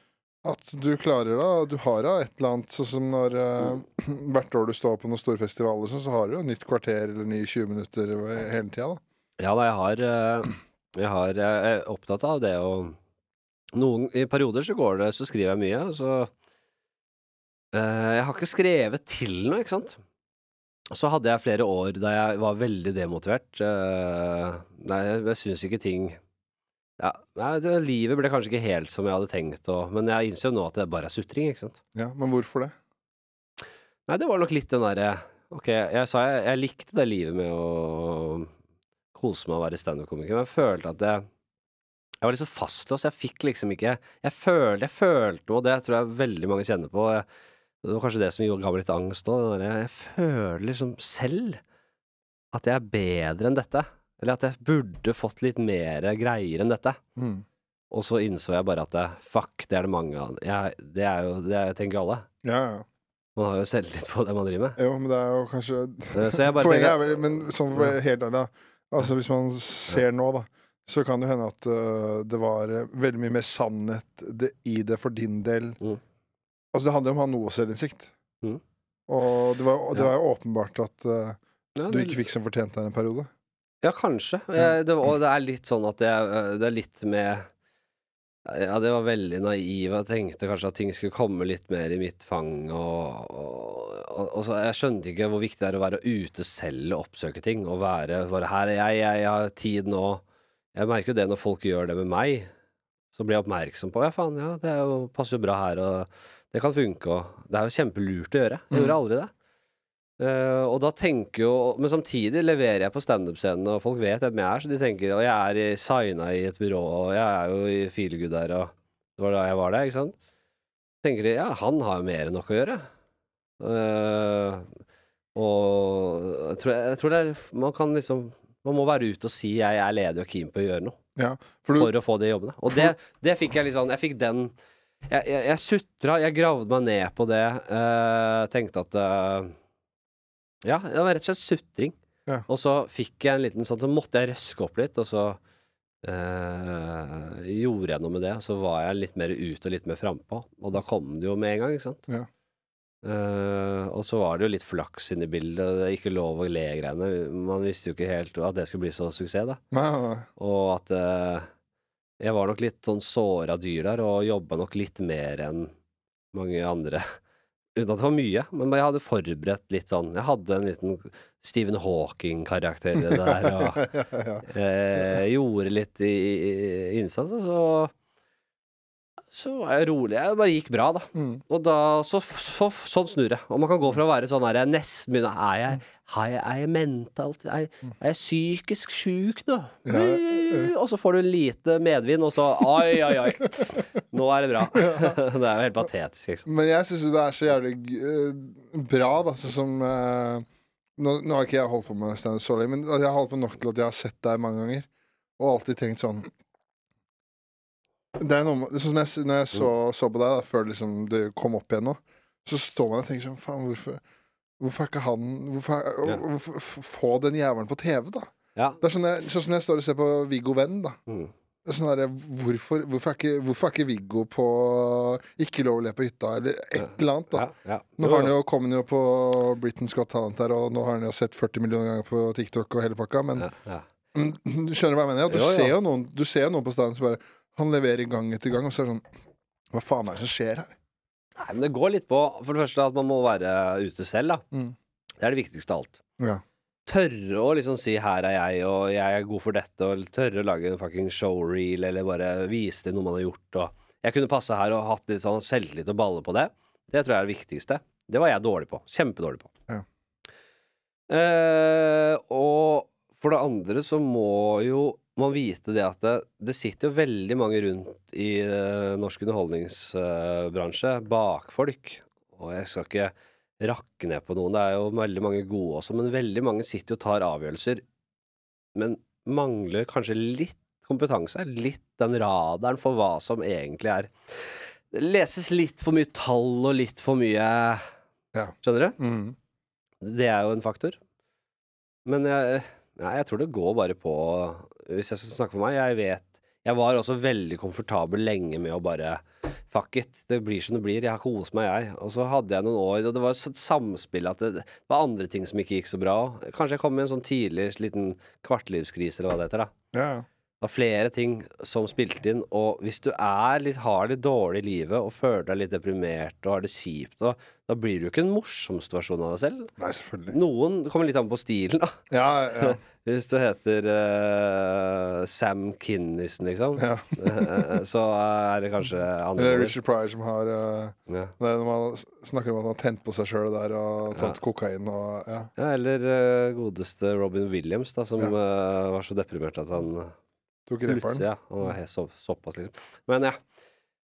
at du klarer da Du har da et eller annet Sånn som når uh, hvert år du står på noen store festivaler, sånn, så har du jo nytt kvarter eller nye 20 minutter hele tida. da. Ja da, jeg har, eh, jeg har Jeg er opptatt av det å Noen I perioder så går det Så skriver jeg mye, og så Jeg har ikke skrevet til noe, ikke sant? Så hadde jeg flere år da jeg var veldig demotivert. Uh, nei, jeg, jeg syns ikke ting ja, det, Livet ble kanskje ikke helt som jeg hadde tenkt, og, men jeg innser jo nå at det bare er sutring, ikke sant? Ja, Men hvorfor det? Nei, det var nok litt den derre Ok, jeg sa jeg, jeg likte det livet med å kose meg og være standup-komiker, men jeg følte at jeg Jeg var liksom fastlåst. Jeg fikk liksom ikke Jeg følte, jeg følte noe, og det tror jeg veldig mange kjenner på. Jeg, det var kanskje det som ga meg litt angst òg. Jeg føler liksom selv at jeg er bedre enn dette. Eller at jeg burde fått litt mer greier enn dette. Mm. Og så innså jeg bare at fuck, det er det mange av. Jeg, det er jo Det tenker alle. Ja, ja. Man har jo selvtillit på det man driver med. Jo, men det er jo kanskje Eh, Så jeg bare Poenget tenker er vel Men sånn for helt ærlig, da. Altså Hvis man ser nå, da, så kan det hende at uh, det var veldig mye mer sannhet det, i det for din del. Mm. Altså Det handler om å ha noe selvinnsikt. Mm. Og det var, det var jo åpenbart at uh, du ikke fikk som fortjent deg en periode. Ja, kanskje. Jeg, det, og det er litt sånn at jeg, det er litt med Ja, det var veldig naiv. Jeg tenkte kanskje at ting skulle komme litt mer i mitt fang. Og, og, og, og så Jeg skjønte ikke hvor viktig det er å være ute selv og oppsøke ting. Og være bare Her er jeg, jeg, jeg har tid nå. Jeg merker jo det når folk gjør det med meg. Så blir jeg oppmerksom på Ja, faen, ja, det jo, passer jo bra her, og det kan funke, og Det er jo kjempelurt å gjøre. Jeg Mm. gjorde aldri det. Eh, og da tenker jo Men samtidig leverer jeg på standup-scenen, og folk vet hvem jeg er, så de tenker Og jeg er signa i et byrå, og jeg er jo i Feelgood der, og det var da jeg var der, ikke sant? tenker de ja, han har jo mer enn nok å gjøre. Uh, og jeg tror, jeg tror det er Man kan liksom Man må være ute og si jeg er ledig og keen på å gjøre noe Ja, for du, for å få de jobbene. Og det, det fikk jeg litt sånn Jeg fikk den Jeg, jeg, jeg sutra, jeg gravde meg ned på det. Uh, tenkte at Ja, det var rett og slett sutring. Ja. Og så fikk jeg en liten sånn Så måtte jeg røske opp litt, og så eh, gjorde jeg noe med det. Og så var jeg litt mer ute og litt mer frampå. Og da kom det jo med en gang, ikke sant. Ja. Eh, og så var det jo litt flaks inne i bildet. og Det er ikke lov å le-greiene. Man visste jo ikke helt at det skulle bli så suksess, da. nei, nei. Og at eh, jeg var nok litt sånn såra dyr der, og jobba nok litt mer enn mange andre. Uten at det var mye, men jeg hadde forberedt litt sånn Jeg hadde en liten Stephen Hawking-karakter i det der, og ja, ja. eh, gjorde litt i, i innsats, og så så var jeg rolig. Jeg bare gikk bra, da. Mm. Og da så, så, Sånn snur det. Og man kan gå fra å være sånn her jeg nesten begynner Er jeg, jeg, er jeg mentalt er, jeg- er jeg psykisk sjuk nå? Ja, ja. Og så får du lite medvind, og så Oi, oi, oi. Nå er det bra. det er jo helt patetisk, liksom. Men jeg syns jo det er så jævlig eh, bra, da, sånn som eh, nå, nå har ikke jeg holdt på med standup så lenge, men jeg har holdt på nok til at jeg har sett deg mange ganger, og alltid tenkt sånn Det er noe sånn som jeg, Når jeg så, så på deg, da, før liksom det kom opp igjen nå, så står man og tenker sånn Faen, hvorfor Hvorfor er ikke han Hvorfor, Ja. hvorfor få den jævelen på TV, da? Ja. Det er sånn, jeg, sånn jeg står og ser på Viggo Venn, da. Mm. Det er sånn der, hvorfor, hvorfor, er ikke, hvorfor er ikke Viggo på Ikke lov å le på hytta, eller et eller annet, da? Ja, ja. Nå har han jo kommet jo på Britain's Got Talent her, og nå har han jo sett 40 millioner ganger på TikTok og hele pakka, men ja, ja. mm, du skjønner hva jeg mener? Du, jo. Ser jo noen, du ser jo noen på stedet som bare Han leverer gang etter gang, og så er det sånn Hva faen er det som skjer her? Nei, men det går litt på For det første at man må være ute selv, da. Mm. Det er det viktigste av alt. Ja. Tørre å liksom si 'her er jeg', og 'jeg er god for dette', og tørre å lage en fucking showreel, eller bare vise til noe man har gjort, og Jeg kunne passe her og hatt litt sånn selvtillit og balle på det. Det tror jeg er det viktigste. Det var jeg dårlig på. Kjempedårlig på. Ja. Eh, og for det andre så må jo man vite det at det, det sitter jo veldig mange rundt i uh, norsk underholdningsbransje, bakfolk, og jeg skal ikke rakke ned på noen, det er jo veldig mange gode også, men veldig mange sitter og tar avgjørelser, men mangler kanskje litt kompetanse, litt den radaren for hva som egentlig er Det leses litt for mye tall og litt for mye Ja. Skjønner du? Mm. Det er jo en faktor. Men jeg, nei, jeg tror det går bare på Hvis jeg skal snakke for meg, jeg vet Jeg var også veldig komfortabel lenge med å bare Fuck it, det blir som det blir. Jeg har kost meg, jeg. Og så hadde jeg noen år, og det var et samspill at det, det var andre ting som ikke gikk så bra. Kanskje jeg kom i en sånn tidlig liten kvartlivskrise, eller hva det heter. da Ja, ja. Det var flere ting som spilte inn, og hvis du er litt, har det litt dårlig i livet og føler deg litt deprimert og har det kjipt, da, da blir du ikke en morsomst versjon av deg selv. Nei, selvfølgelig. Noen det kommer litt an på stilen, da. Ja, ja. Hvis du heter uh, Sam Kinnison, liksom, ja. eh, så er det kanskje andre Eller. Richard Pryor som har uh, Ja. Når man snakker om at han har tent på seg sjøl der og tatt Ja. kokain og ja. ja, eller uh, godeste Robin Williams, da, som eh, var så deprimert at han Tok plutselig Ja, så, såpass, liksom. Men ja.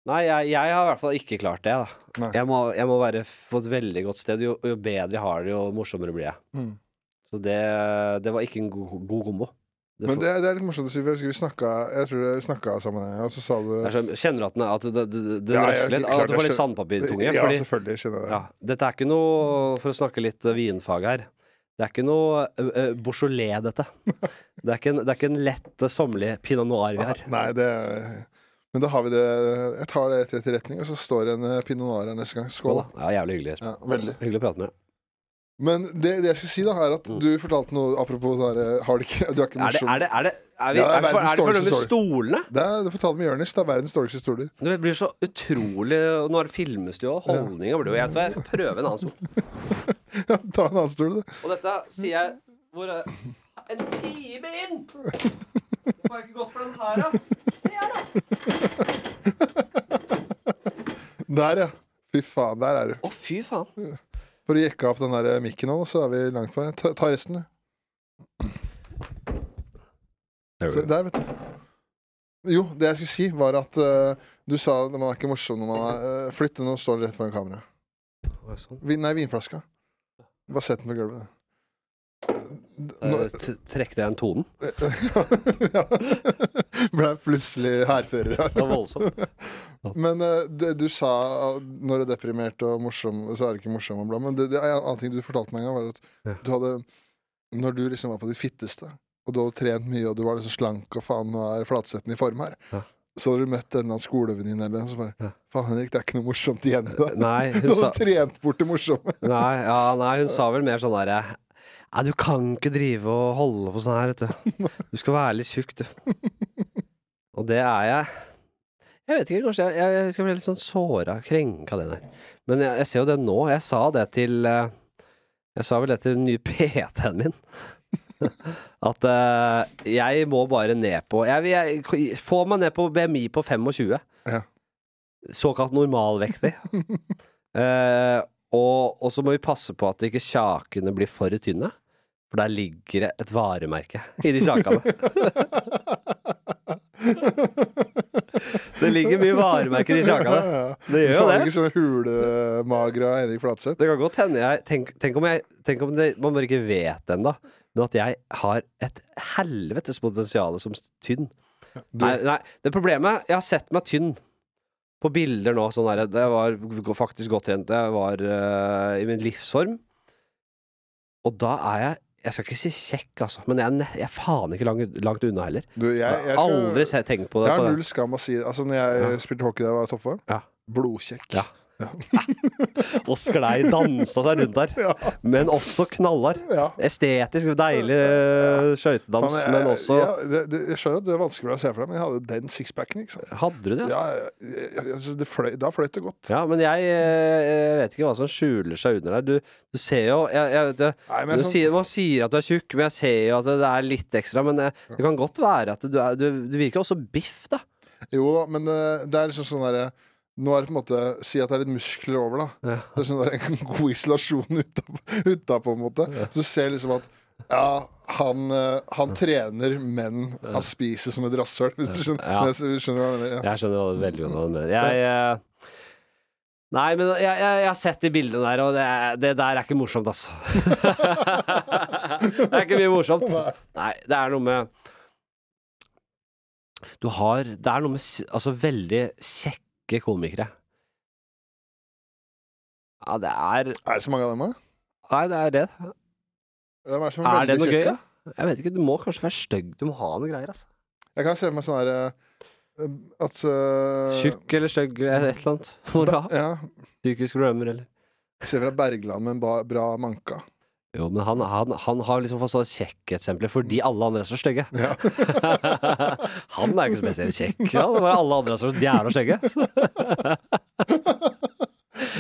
Nei, jeg, jeg har i hvert fall ikke klart det, da. Jeg må, jeg må være på et veldig godt sted. Jo, jo bedre jeg har det, jo morsommere blir jeg. Mm. Så det, det var ikke en god, god kombo. Det Men det, det er litt morsomt å si, jeg vi snakka Jeg tror vi snakka sammen, og så sa du er kjenner at den, at det, det, Ja, røsler litt? At du får litt sandpapirtunge? Ja, selvfølgelig. Kjenner jeg det. ja, dette er ikke noe For å snakke litt vinfag her. Det er ikke noe uh, Beaujolais, dette. Det er, ikke en, det er ikke en lett, sommerlig pinot noir vi har. Nei, det Men da har vi det Jeg tar det til etterretning, og så står det en pinot noir her neste gang. Skål. Skål, da. Ja, jævlig hyggelig. Ja, veldig. Hyggelig å prate med deg. Men det, det jeg skulle si, da, er at Mm. du fortalte noe apropos sånn Har du ikke Du er ikke Er det, morsom. er det, er det, er vi, Ja, er er det for, det det dårligste med stolene? Det er, du fortalte med Jonis. Det er verdens dårligste stoler. Det blir så utrolig Nå er det det og holdninga blir jo Jeg tror jeg skal prøve en annen stol. Ja, ta en annen stol, du. Og dette sier jeg hvor er- En time inn! Får jeg ikke gått for den her, da? Se her, da! Der, ja. Fy faen, der er du. Å, fy faen. For å jekke opp den der mikken nå, så er vi langt på vei. Ta, ta resten, du. Se, der, vet du. Jo, det jeg skulle si, var at uh, du sa at man er ikke morsom når man er uh, Flytt den og står rett foran kamera. Sånn. Vin, nei, vinflaska. Bare sett den på gulvet. Eh, t- Trekk deg en tonen. ja. Ble plutselig hærfører her. Det var voldsomt. Men eh, det du sa når du er deprimert og morsom, så er det ikke morsom og bla. Men det, det en annen ting du fortalte meg en gang, var at du hadde Når du liksom var på ditt fitteste, og du hadde trent mye, og du var liksom slank og faen, nå er flatsetten i form her, Ja. så hadde du møtt annen skolevenninne eller så bare Ja. Faen, Henrik, det er ikke noe morsomt igjen da. Nei, Du hadde sa, trent bort det morsomme. nei, ja, nei, hun sa vel mer sånn derre Nei, du kan ikke drive og holde på sånn her, vet du. Du skal være litt tjukk, du. Og det er jeg. Jeg vet ikke, kanskje jeg, jeg, skal bli litt sånn såra, krenka det der. Men jeg, jeg ser jo det nå. Jeg sa det til eh, Jeg sa vel det til den nye PT-en min. At uh, jeg må bare ned på jeg, jeg, Få meg ned på BMI på 25. Ja. Såkalt normalvektig. uh, og, og så må vi passe på at ikke kjakene blir for tynne. For der ligger det et varemerke i de sjakene. det ligger mye varemerker i sjakene. Det gjør jo det. ikke sånn hulemagra Henrik Flatseth. Det kan godt hende jeg Tenk, tenk om, jeg, tenk om det, man bare ikke vet det ennå, men at jeg har et helvetes potensial som tynn. Du, Nei, nei, det problemet Jeg har sett meg tynn på bilder nå. Sånn der, det var faktisk godt trent. Jeg var uh, i min livsform. Og da er jeg Jeg skal ikke si kjekk, altså, men jeg jeg er faen ikke langt, langt unna heller. du jeg, Jeg jeg, har aldri tenkt på det. jeg har null skam å si det. Altså, når jeg Ja. spilte hockey da jeg var toppform, Ja. blodkjekk. Ja. og sklei, dansa seg rundt der. Ja. Men også knallhard. Ja. Estetisk, deilig ja. skøytedans, men også det, det, Jeg skjønner at det er vanskelig å se for deg, men jeg hadde den sixpacken. Hadde du det? Altså? Det fløy, da fløyt det godt. Ja, men jeg, eh, jeg vet ikke hva som skjuler seg under der. Du, du ser jo jeg, jeg, vet du, Nei, du sånn- sier, Man sier at du er tjukk, men jeg ser jo at det, det er litt ekstra. Men eh, det kan godt være at du, er, du, virker også biff, da. Jo da, men eh, det er liksom sånn derre Nå er det på en måte Si at det er litt muskler over, da. Ja. Det er sånn der, en god isolasjon utapå, på en måte. Så du ser liksom at ja, han, eh, han trener, men han spiser som et rasshøl, hvis du skjønner, Ja. skjønner hva jeg mener. Ja. Jeg skjønner hva- veldig godt hva du mener. Jeg jeg Nei, men jeg, jeg, jeg har sett de bildene der, og det, det der er ikke morsomt, altså. det er ikke mye morsomt. Nei, det er noe med Du har Det er noe med altså veldig kjekke komikere. Ja, det er Er det så mange av dem, da? Nei, det er det. Hvem er det som er, Er det noe gøy, kjekke? da? Jeg vet ikke, du må kanskje være stygg. Du må ha noe greier, altså. Jeg kan se for meg sånn her eh, At uh, Tjukk eller stygg eller et eller annet. Må du ha. Ja. Psykisk rømmer, eller Se for deg Bergland med en bra manka. Jo, men han, han, han har liksom fått sånne kjekkeksempler fordi alle andre er så stygge. Ja. han er ikke spesielt kjekk. Det var alle andre er så jævla stygge.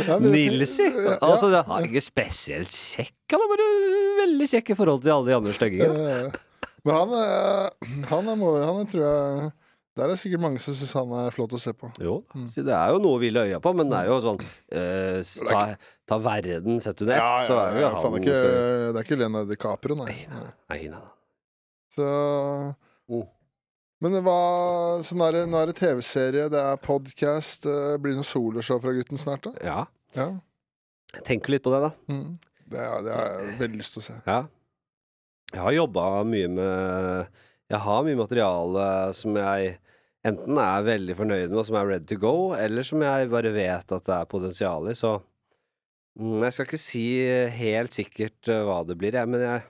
Ja, Nilsi! Ja, Altså, han er ikke spesielt kjekk. Han er bare veldig kjekk i forhold til alle de andre styggingene. Men han, eh, han, er, må- han er, tror jeg Der er det sikkert mange som syns han er flott å se på. Jo, Mm. det er jo noe hvile øya på, men det er jo sånn eh, ta, ta verden sett under ett, så er jo han det, er ikke, det er ikke Leonardo DiCaprio, nei. Nei, nei, nei. Så oh. Men hva, så nå er det, det TV-serie, det er podkast. Blir det noe soloshow fra gutten snart, da? Ja, Ja. jeg tenker litt på det, da. Mm. Det, det har jeg veldig lyst til å se. Ja. Jeg har jobba mye med Jeg har mye materiale som jeg enten er veldig fornøyd med, og som er ready to go, eller som jeg bare vet at det er potensial i, så Jeg skal ikke si helt sikkert eh, hva det blir, jeg, men jeg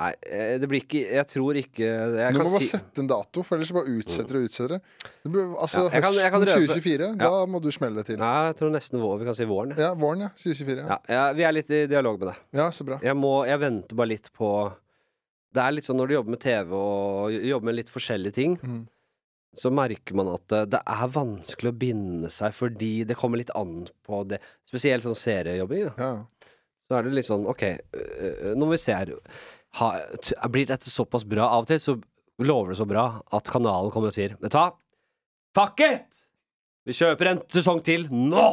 Nei, eh, det blir ikke Jeg tror ikke jeg Du må bare si, sette en dato, for ellers bare utsetter og utsetter det. blir, altså Ja, jeg kan- jeg kan høsten røpe- 2024, da må du smelle det til. Nei, jeg tror nesten vår, vi kan si våren. Ja. Ja, våren, ja. 2024. Ja, Ja, ja, vi er litt i dialog med deg. ja så bra. Jeg må Jeg venter bare litt på Det er litt sånn når du jobber med TV og jobber med litt forskjellige ting, Mm. Så merker man at det, det er vanskelig å binde seg fordi det kommer litt an på det. Spesielt sånn seriejobbing. Ja. Ja. Så er det litt sånn OK, øh, nå må vi se her. Ha, blir dette såpass bra? Av og til så lover det så bra at kanalen kommer og sier Vet du hva? Fuck it! Vi kjøper en sesong til nå!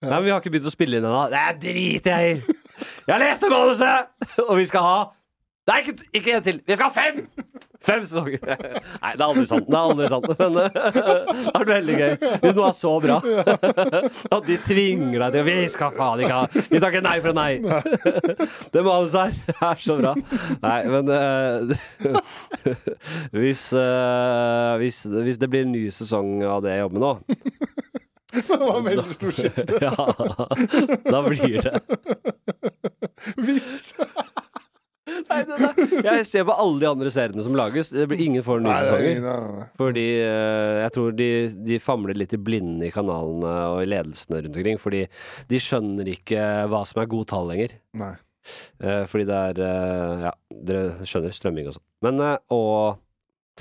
Nei, men vi har ikke begynt å spille inn ennå. Det driter jeg i! Jeg har lest det manuset! Og vi skal ha Nei, ikke, ikke en til! Vi skal ha fem! Fem sesonger. Nei, det er aldri sant. Det er aldri sant. Men det det vært veldig gøy. Hvis noe er så bra at de tvinger deg til Vi skal faen ikke ha Vi tar ikke nei fra nei. Det manuset her er så bra. Nei, men uh, hvis, uh, hvis, hvis det blir en ny sesong av det jeg jobber med nå, Det var veldig stor skifte. ja, da blir det Hvis Nei, det, det. Jeg ser på alle de andre seriene som lages. Det blir ingen for nye er sesonger. Fordi uh, jeg tror de, de famler litt i blinde i kanalene og i ledelsene rundt omkring. Fordi de skjønner ikke hva som er gode tall lenger. nei. Uh, fordi det er uh, Ja, dere skjønner strømming og sånn. Men og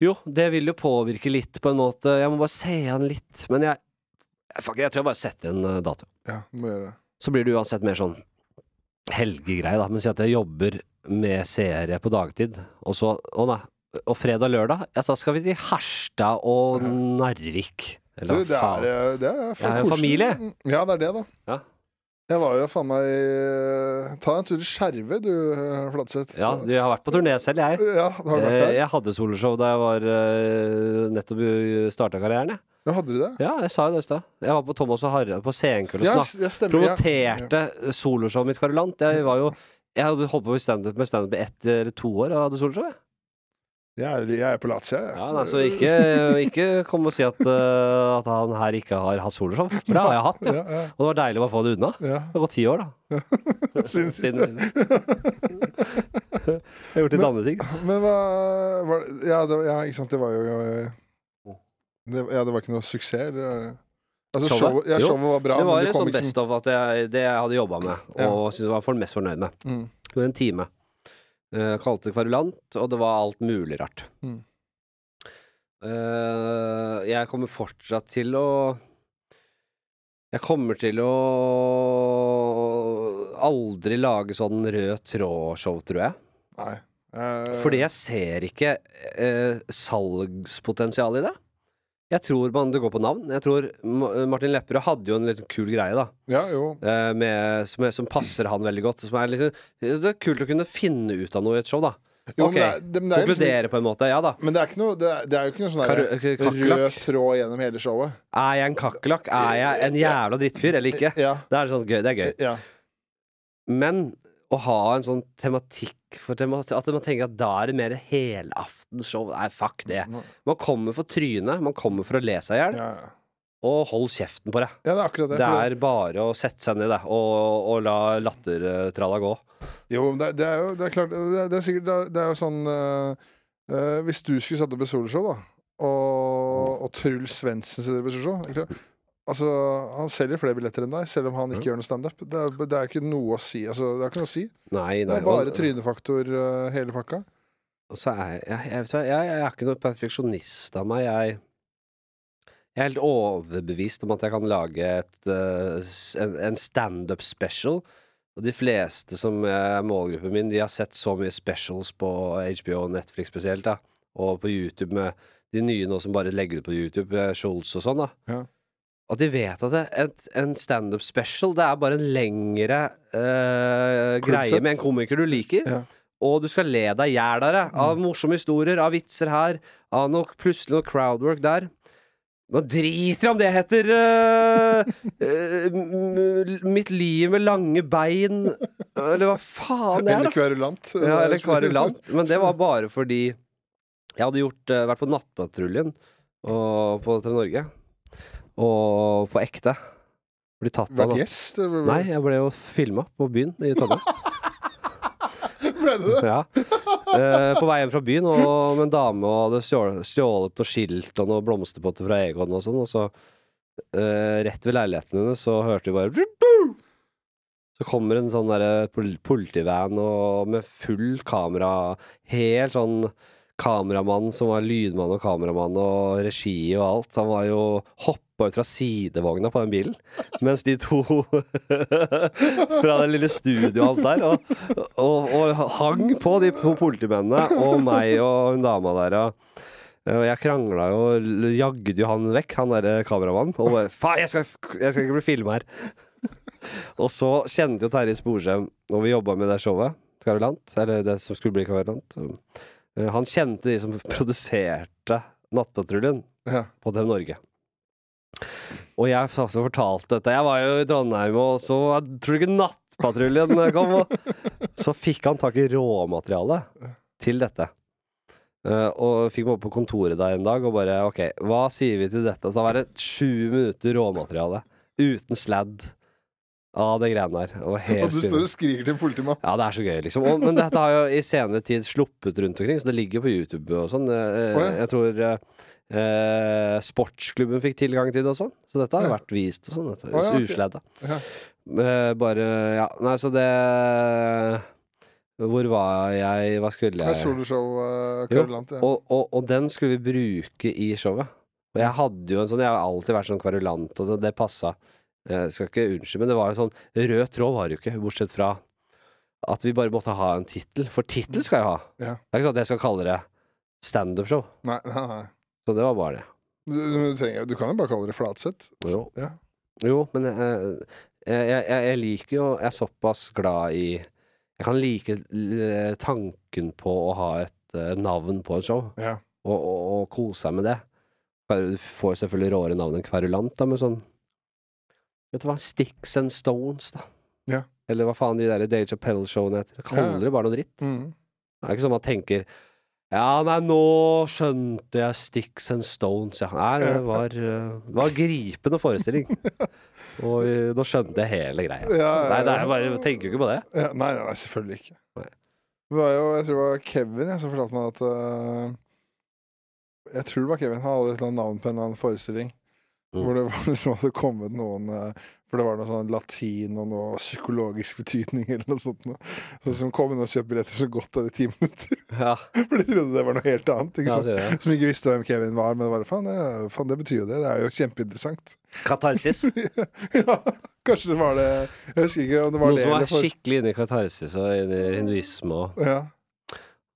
Jo, det vil jo påvirke litt, på en måte. Jeg må bare se an litt. Men jeg Fuck, jeg tror jeg bare setter en dato. Ja, må gjøre det. Så blir det uansett mer sånn helgegreie, da. Men si at jeg jobber med seere på dagtid, og så Å nei. Og fredag-lørdag, ja, så skal vi til Harstad og Narvik. Du, det er, eh, det er Jeg er jo koselig. familie. Ja, det er det, da. Ja. Jeg var jo faen meg Ta en tur i Skjervøy, du, Fladseth. Ja, du, jeg har vært på turné selv, jeg. Ja, har du vært Eh, der? Jeg hadde soloshow da jeg var uh, nettopp starta karrieren. Jeg. Ja, hadde du det? Ja, jeg sa jo det i stad. Jeg var på Thomas og Harre på Senkveld og Ja, Promoterte ja. soloshowet mitt Karolant. Jeg var jo Jeg hadde holdt på med standup stand i ett eller to år og hadde soloshow. Jeg. Jeg er, jeg er på latsida, jeg. Ja, nei, så ikke, ikke kom og si at, uh, at han her ikke har hatt soloshow. For det har jeg hatt, ja. Ja, ja, Og det var deilig å bare få det unna. ja. Det har gått ti år, da. Siden sist. Jeg har gjort litt andre ting. Men hva var, ja, det, ja, ikke sant, det var jo det, Ja, det var ikke noe suksess, eller? Altså, Showet? ja, showet var bra, det var men en sånn best of at jeg, det jeg hadde jobba med, Ja. og syntes jeg var for mest fornøyd med. Mm. Det var en time. Eh, kalte det kvarulant, og det var alt mulig rart. Mm. Uh, jeg kommer fortsatt til å Jeg kommer til å aldri lage sånn rød tråd-show, tror jeg. Nei. Uh... Fordi jeg ser ikke uh, salgspotensial i det. Jeg tror man det går på navn. Jeg tror Martin Lepperød hadde jo en litt kul greie, da. Ja, jo. eh, med, som, som passer han veldig godt. Som er liksom, det er kult å kunne finne ut av noe i et show, da. jo Ok, liksom, Konkludere på en måte. Ja da. Men det er, ikke noe, det er, det er jo ikke noe sånn kakerlakk. rød tråd gjennom hele showet. Er jeg en kakerlakk? Er jeg en jævla drittfyr eller ikke? Ja. Det er sånn gøy. Det er gøy. ja. Men å ha en sånn tematikk for At man tenker at da er det mer helaftenshow. Nei, fuck det. Man kommer for trynet. Man kommer for å le seg i hjel. Ja, ja. Og hold kjeften på det. ja, det er akkurat det. Det er bare å sette seg ned det, og, og la lattertralla gå. Jo, det, det er jo det er klart Det er, er sikkert det er, jo sånn eh, eh, Hvis du skulle satt opp et soloshow, da, og, og Truls Svendsen sitter på soloshow? Altså, Han selger flere billetter enn deg, selv om han ikke gjør noe standup. Det, er- det er ikke noe å si. Altså, det er ikke noe å si. Nei, Det nei. er bare og- trynefaktor, eh, hele pakka. Og så er jeg, jeg, vet hva, jeg, jeg er ikke noen perfeksjonist av meg. Jeg, jeg er helt overbevist om at jeg kan lage et, eh, s- en, en standup special. Og de fleste som er målgruppen min, de har sett så mye specials på HBO og Netflix spesielt, da. Og på YouTube med de nye nå som bare legger ut på YouTube, eh, Schultz og sånn, da. Ja. At de vet at det, et, en standup special, det er bare en lengre eh, greie med en komiker du liker. Ja. Og du skal le deg i hjel av det. Av morsomme historier, av vitser her, av nok, plutselig noe crowdwork der. Nå driter jeg om det heter uh, uh, Mitt liv med lange bein Eller hva faen det er, Eller da. kverulant. Ja, eller kvarulant. Men det var bare fordi jeg hadde gjort, uh, vært på Nattpatruljen på TV Norge. Og på ekte. Bli tatt av Vært gjest? eller- Nei, jeg ble jo filma på byen i Trondheim. Ble du det? Ja. Eh, på vei hjem fra byen og med en dame og hadde stjålet, stjålet noe skilt og noen blomsterpotter fra Egon og sånn, og så eh, rett ved leiligheten hennes så hørte vi bare Så kommer en sånn derre pol politivan og med full kamera, helt sånn kameramann som var lydmann og kameramann og regi og alt. Han var jo hoppa ut fra sidevogna på den bilen, mens de to fra det lille studioet hans der og, og, og hang på de to politimennene og meg og hun dama der. Og, og jeg krangla jo, jagde jo han vekk, han derre kameramannen. Og bare Faen, jeg jeg skal ikke bli filma her! og så kjente jo Terje Sporsem, når vi jobba med det showet, Karolant, eller det som skulle bli Karolant. Eh, Han kjente de som produserte Nattpatruljen Ja. på TV Norge. Og jeg fortalte dette. Jeg var jo i Trondheim, og så tror du ikke Nattpatruljen kom? Og så fikk han tak i råmateriale til dette. Eh, og fikk meg opp på kontoret der en dag og bare OK, hva sier vi til dette? Så var det sju minutter råmateriale. Uten sladd av det greiene der. Og, helt Og du står og skriker til en politimann. Ja, det er så gøy, liksom. Og, men dette har jo i senere tid sluppet rundt omkring, så det ligger jo på YouTube og sånn. Eh, Å, ja. Jeg tror eh, eh, sportsklubben fikk tilgang til det og sånn, så dette har Ja. vært vist og sånn. Dette, Å, ja. Usledda. Okay. Eh, bare Ja, nei, så det Hvor var jeg? Hva skulle jeg? soloshow, uh. Ja. Og, og, og den skulle vi bruke i showet. Og jeg hadde jo en sånn Jeg har alltid vært sånn kverulant, og så det passa. Jeg skal ikke unnskylde, men det var jo sånn Rød tråd var det jo ikke, bortsett fra at vi bare måtte ha en tittel. For tittel skal jeg ha. Ja. Det er ikke sånn at jeg skal kalle det standup-show. Nei, nei, nei. Så det var bare det. Du, du, trenger, du kan jo bare kalle det Flatseth. Jo, Ja. jo men jeg, jeg, jeg, jeg liker jo Jeg er såpass glad i Jeg kan like eh, tanken på å ha et eh, navn på et show. Ja. og, og, og kose seg med det. Du får selvfølgelig råere navn enn kverulant, da, men sånn Vet du hva? Sticks and Stones, da. Ja. Eller hva faen de der Dage Chappelle-showene heter. Kaller det bare noe dritt. Mm. Det er ikke sånn man tenker Ja, nei, nå skjønte jeg Sticks and Stones, ja. Nei, det var, eh, det var gripende forestilling. Og nå skjønte jeg hele greia. Ja, ja, Nei, nei, ja. er bare tenker jo ikke på det. Ja, nei, nei, selvfølgelig ikke. Det var jo, jeg tror det var Kevin jeg, som fortalte meg at uh, Jeg tror det var Kevin. Han hadde et eller annet navn på en eller annen forestilling. Mm. Hvor det var liksom hadde kommet noen eh, For det var noe sånn latin og noe psykologisk betydning eller noe sånt. Noe. Så som kom inn og kjøpte billetter så godt av de ti minutter. Ja, For de trodde det var noe helt annet. Ikke ja det. Som ikke visste hvem Kevin var. Men var faen, det, faen, det betyr jo det. Det er jo kjempeinteressant. Katarsis. ja, kanskje det var det Jeg husker ikke om det var Noen det som eller er for skikkelig inne i katarsis og inne i hinduisme og, ja.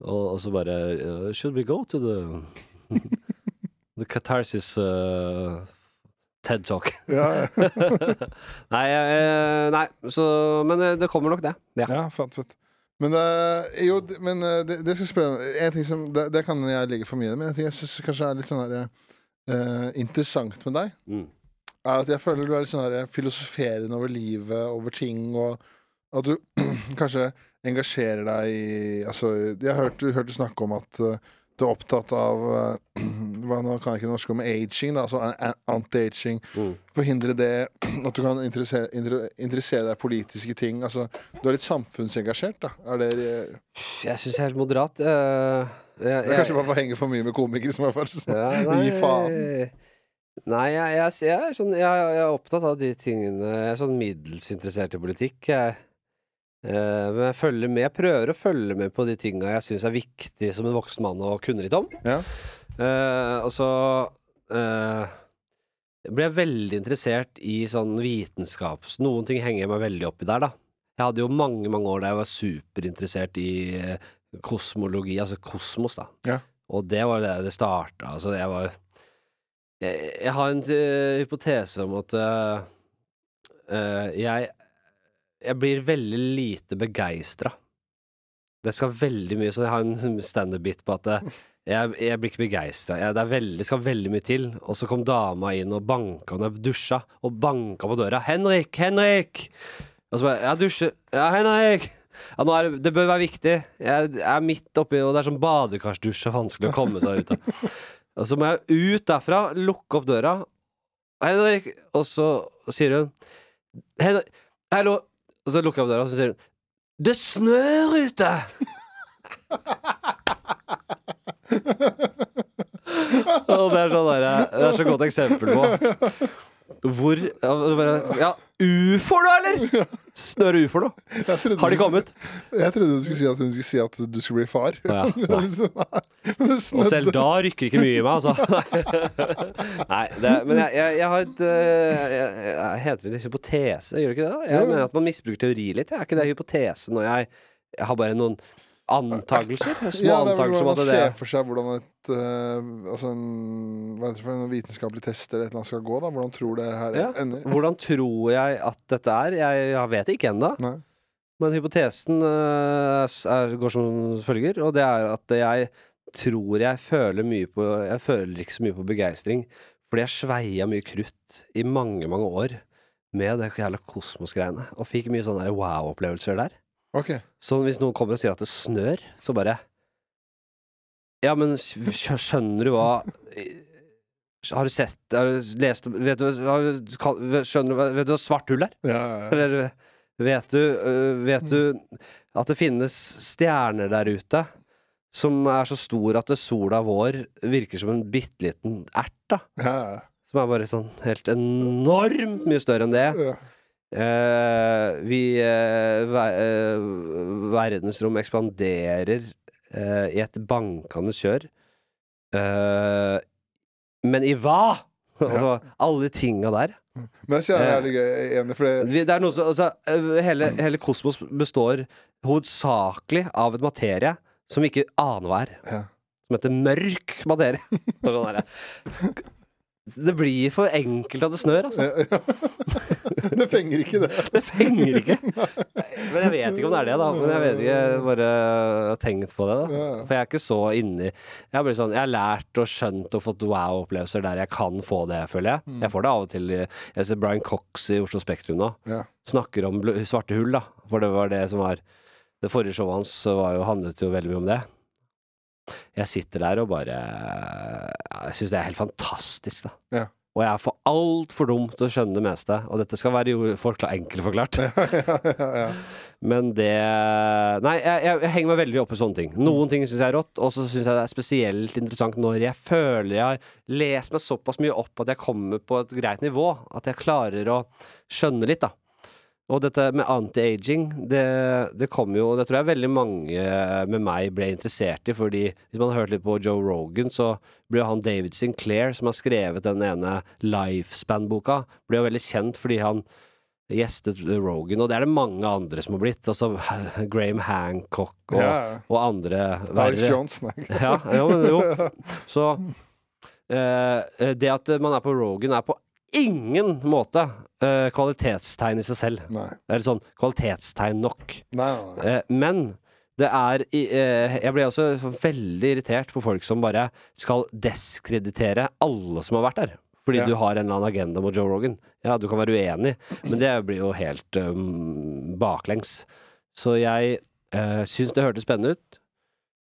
og, og så bare uh, Should we go to the The Katarsis uh, TED Talk. Ja, ja. nei, eh, nei, så Men eh, det kommer nok, det. Ja. ja fett, fett. Men, uh, jo, men uh, det, det skal spille En ting som Det, det kan jeg ligge for mye i, men en ting jeg syns kanskje er litt sånn her, uh, interessant med deg, Mm. er at jeg føler du er litt sånn her filosoferende over livet, over ting, og at du kanskje engasjerer deg i Altså, jeg har hørt, hørt du snakke om at eh, du er opptatt av eh, hva Nå kan jeg ikke norsk om aging, da, altså anti-aging. Mm. Forhindre det at du kan interessere, inter- interessere deg i politiske ting. Altså, du er litt samfunnsengasjert, da. Er det, det Jeg syns jeg er helt moderat. Uh, jeg, er kanskje bare for å henge for mye med komikere som er bare sånn Ja, Gi faen. Nei, jeg, jeg, jeg, er sånn, jeg, jeg er opptatt av de tingene Jeg er sånn middels interessert i politikk. Jeg, eh, men jeg følger med, jeg prøver å følge med på de tinga jeg syns er viktig som en voksen mann å kunne litt om. Ja. Eh, og så eh, ble jeg veldig interessert i sånn vitenskap. Så Noen ting henger jeg meg veldig opp i der, da. Jeg hadde jo mange, mange år der jeg var superinteressert i eh, kosmologi, altså kosmos, da. Ja. Og det var det det starta. Altså, jeg var jeg, jeg har en uh, hypotese om at uh, uh, jeg Jeg blir veldig lite begeistra. Det skal veldig mye Så jeg har en standup-bit på at eh, jeg, jeg blir ikke begeistra. Det veldig, skal veldig mye til. Og så kom dama inn og banka når jeg dusja, og banka på døra. 'Henrik! Henrik!' Og så bare 'Jeg dusjer.' 'Ja, Henrik!' Ja, nå er det, det bør være viktig. Jeg er midt oppi, og det er sånn badekarsdusj er vanskelig å komme seg ut av. Og så må jeg ut derfra, lukke opp døra. Henrik! Og så sier hun Henrik, hallo! Og så lukker jeg opp døra, og så sier hun Det snør ute! og det er sånn der, Det er så godt eksempel på hvor ja, ufoer, da, eller? Snør det ufoer da. Har de kommet? Jeg trodde du skulle si at hun skulle si at du skulle bli far. Ja, liksom, Og selv da rykker ikke mye i meg, altså. Nei, det, men jeg, jeg, jeg har et øh, jeg, jeg Heter det hypotese? Gjør det ikke det? da? Jeg mener at man misbruker teori litt. Er ikke det hypotese når jeg, jeg har bare noen antagelser? Små Ja, det er vel hvordan man ser for seg hvordan et uh, Altså en, en vitenskapelig test eller et eller annet skal gå. da Hvordan tror det her Ja. ender. Hvordan tror jeg at dette er? Jeg, jeg vet ikke ennå. Men hypotesen uh, er, går som følger, og det er at jeg tror jeg føler mye på Jeg føler ikke så mye på begeistring, fordi jeg sveia mye krutt i mange, mange år med det jævla kosmosgreiene, og fikk mye sånne wow-opplevelser der. Ok. Så hvis noen kommer og sier at det snør, så bare Ja, men skjønner du hva Har du sett Har du lest Vet du, har, du- skjønner vet du hva svart hull er? Ja, ja, ja. Eller vet du, øh, vet du at det finnes stjerner der ute som er så stor at sola vår virker som en bitte liten ert, da? ja, ja. Som er bare sånn helt enormt mye større enn det. ja. Eh, vi uh, ver uh, Verdensrom ekspanderer eh, i et bankende kjør. Eh, men i hva?! altså, alle tinga der. Men jeg er litt enig, for det, Det er noe som, altså, hele, hele kosmos består hovedsakelig av en materie som vi ikke aner hva er. ja. Som heter mørk materie. Det. blir for enkelt at det snør, altså. Det fenger ikke, det. Det fenger ikke. Men jeg vet ikke om det er det, da. Men jeg vet ikke, jeg bare har tenkt på det, da. For jeg er ikke så inni Jeg har, sånn, jeg har lært og skjønt og fått wow-opplevelser der jeg kan få det, føler jeg. Jeg får det av og til. Jeg ser Brian Cox i Oslo Spektrum nå. Snakker om svarte hull, da. For det var det som var Det forrige showet hans var jo, handlet jo veldig mye om det. Jeg sitter der og bare Jeg syns det er helt fantastisk, da. Ja. Og jeg er for altfor dum til å skjønne det meste. Og dette skal være jo enkelt forklart. Men det Nei, jeg, jeg, jeg henger meg veldig opp i sånne ting. Noen ting syns jeg er rått, og så syns jeg det er spesielt interessant når jeg føler jeg har lest meg såpass mye opp at jeg kommer på et greit nivå. At jeg klarer å skjønne litt, da. Og dette med anti-aging, det, det kom jo Det tror jeg veldig mange med meg ble interessert i, fordi hvis man har hørt litt på Joe Rogan, så ble jo han David Sinclair, som har skrevet den ene Lifespan-boka, ble jo veldig kjent fordi han gjestet Rogan, og det er det mange andre som har blitt. Altså Graham Hancock og, Ja, ja. og andre Alex Johnson. ja, jo, men jo. Så eh, det at man er på Rogan, er på ingen måte uh, kvalitetstegn i seg selv. Nei. Eller sånn kvalitetstegn nok. Nei, nei. Eh, men det er eh, Jeg ble også veldig irritert på folk som bare skal deskreditere alle som har vært der. Fordi Ja. du har en eller annen agenda mot Joe Rogan. Ja, du kan være uenig, men det blir jo helt um, baklengs. Så jeg uh, syns det hørtes spennende ut.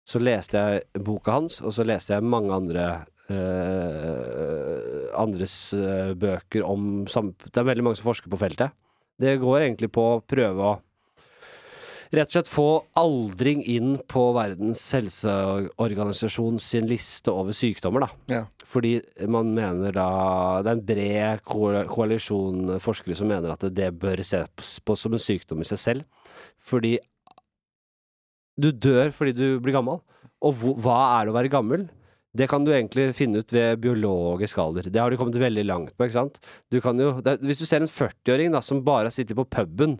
Så leste jeg boka hans, og så leste jeg mange andre eh, andres uh, bøker om sam Det er veldig mange som forsker på feltet. Det går egentlig på å prøve å Rett og slett få aldring inn på Verdens helseorganisasjon sin liste over sykdommer, da. Ja. Fordi man mener da Det er en bred koalisjon forskere som mener at det bør ses på som en sykdom i seg selv. Fordi du dør fordi du blir gammel. Og hva er det å være gammel? Det kan du egentlig finne ut ved biologisk alder. Det har de kommet veldig langt på, ikke sant. Du jo, er- hvis du ser en 40-åring som bare har sittet på puben,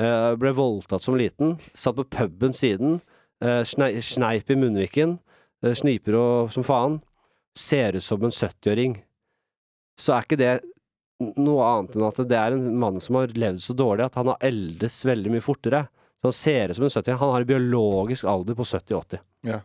uh, ble voldtatt som liten, satt på puben siden, uh, snei, sneip i munnviken, uh, sniper og som faen, ser ut som en 70-åring, så er ikke det noe annet enn at det er en mann som har levd så dårlig at han har eldes veldig mye fortere. Så han ser ut som en 70-åring. Han har en biologisk alder på 70-80. Ja.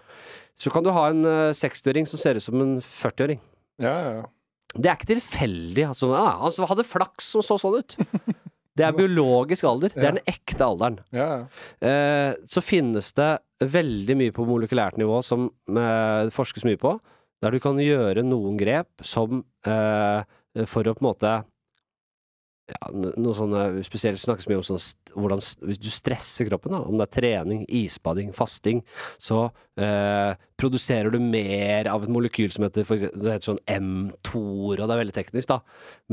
Så kan du ha en eh, 60-åring som ser ut som en 40-åring. Ja, ja, ja. Det er ikke tilfeldig. Altså, ah, han hadde flaks som så sånn ut. Det er biologisk alder. Det er den ekte alderen. ja, ja. Eh, så finnes det veldig mye på molekylært nivå som eh, det forskes mye på, der du kan gjøre noen grep som eh, for å på en måte ja, noe sånn eh, Spesielt snakkes mye om sånn hvordan Hvis du stresser kroppen, da, om det er trening, isbading, fasting, så eh, produserer du mer av et molekyl som heter, eksempel, det heter sånn mTOR, og det er veldig teknisk, da.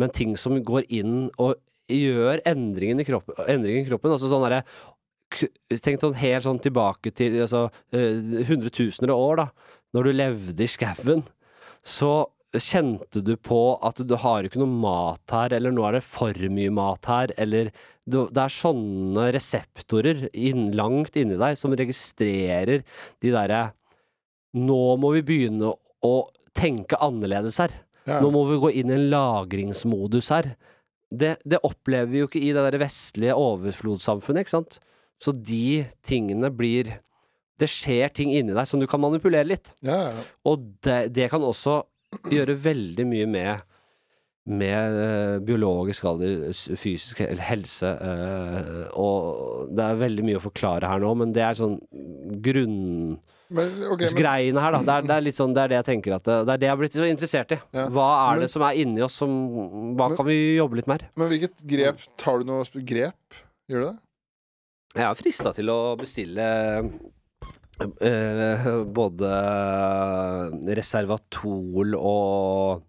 Men ting som går inn og gjør endringen i kroppen, endringen i kroppen altså sånn derre Tenk sånn helt sånn tilbake til altså, eh, hundretusener av år, da. Når du levde i skauen, så kjente du på at du har ikke noe mat her, eller nå er det for mye mat her, eller det er sånne reseptorer inn, langt inni deg som registrerer de derre Nå må vi begynne å tenke annerledes her. ja. Nå må vi gå inn i en lagringsmodus her. Det, det opplever vi jo ikke i det der vestlige overflodssamfunnet, ikke sant? Så de tingene blir Det skjer ting inni deg som du kan manipulere litt. ja, ja. Og det, det kan også gjøre veldig mye med med eh, biologisk alder, fysisk helse, eh, og det er veldig mye å forklare her nå, men det er sånn grunn... Men, okay, men, greiene her, da. Det er, det er litt sånn, det er det jeg tenker at det, det er det jeg har blitt så interessert i. Ja. Hva er Men- det som er inni oss som Hva Men- kan vi jobbe litt mer? men hvilket grep Tar du noe grep? Gjør du det? Jeg er frista til å bestille eh, både Reservatol og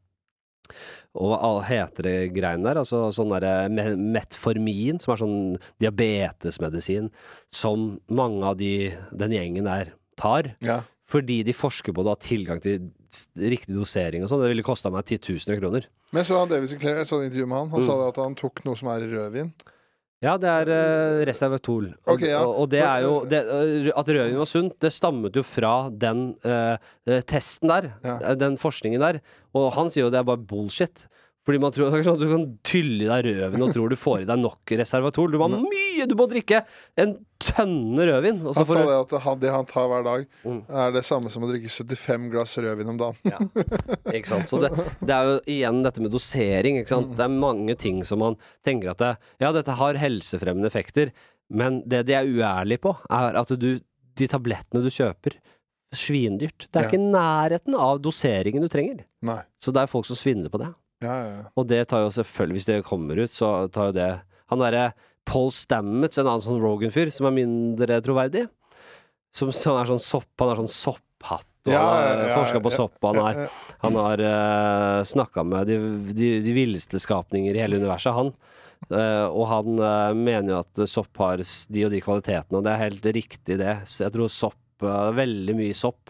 og hva heter det greiene der? Altså sånn derre Metformin, som er sånn diabetesmedisin, som mange av de, den gjengen der tar. Ja. Fordi de forsker på det og har tilgang til riktig dosering og sånn. Det ville kosta meg titusener av kroner. Men så han David Sinclair, jeg så et intervju med han. Han Mm. sa det at han tok noe som er rødvin. Ja, det er uh, Reservatol. Og, okay, ja. og, og det er jo det, øh, At rødvin var sunt, det stammet jo fra den øh, testen der. Ja. Den forskningen der. Og han sier jo det er bare bullshit. Fordi man tror sånn at Du kan tylle i deg rødvin og tror du får i deg nok reservator. Du må ha mye! Du må drikke en tønne rødvin. Han sa det at han, det han tar hver dag, Mm. er det samme som å drikke 75 glass rødvin om dagen. Ikke sant? Så det, det er jo igjen dette med dosering. Ikke Mm. sant? Det er mange ting som man tenker at det, ja, dette har helsefremmende effekter, men det de er uærlige på, er at du, de tablettene du kjøper, svindyrt. Det er Ja. ikke nærheten av doseringen du trenger. Nei. Så det er folk som svindler på det. Ja, ja. Og det tar jo selvfølgelig, hvis det kommer ut, så tar jo det Han derre Paul Stamets, en annen sånn Rogan-fyr, som er mindre troverdig. Som, som er sånn sopp, han har sånn sopphatt, og Ja, han har forska på sopp, og han har, han har uh, snakka med de, de, de villeste skapninger i hele universet, han. Uh, og han uh, mener jo at sopp har de og de kvalitetene, og det er helt riktig, det. Så jeg tror sopp uh, Veldig mye sopp,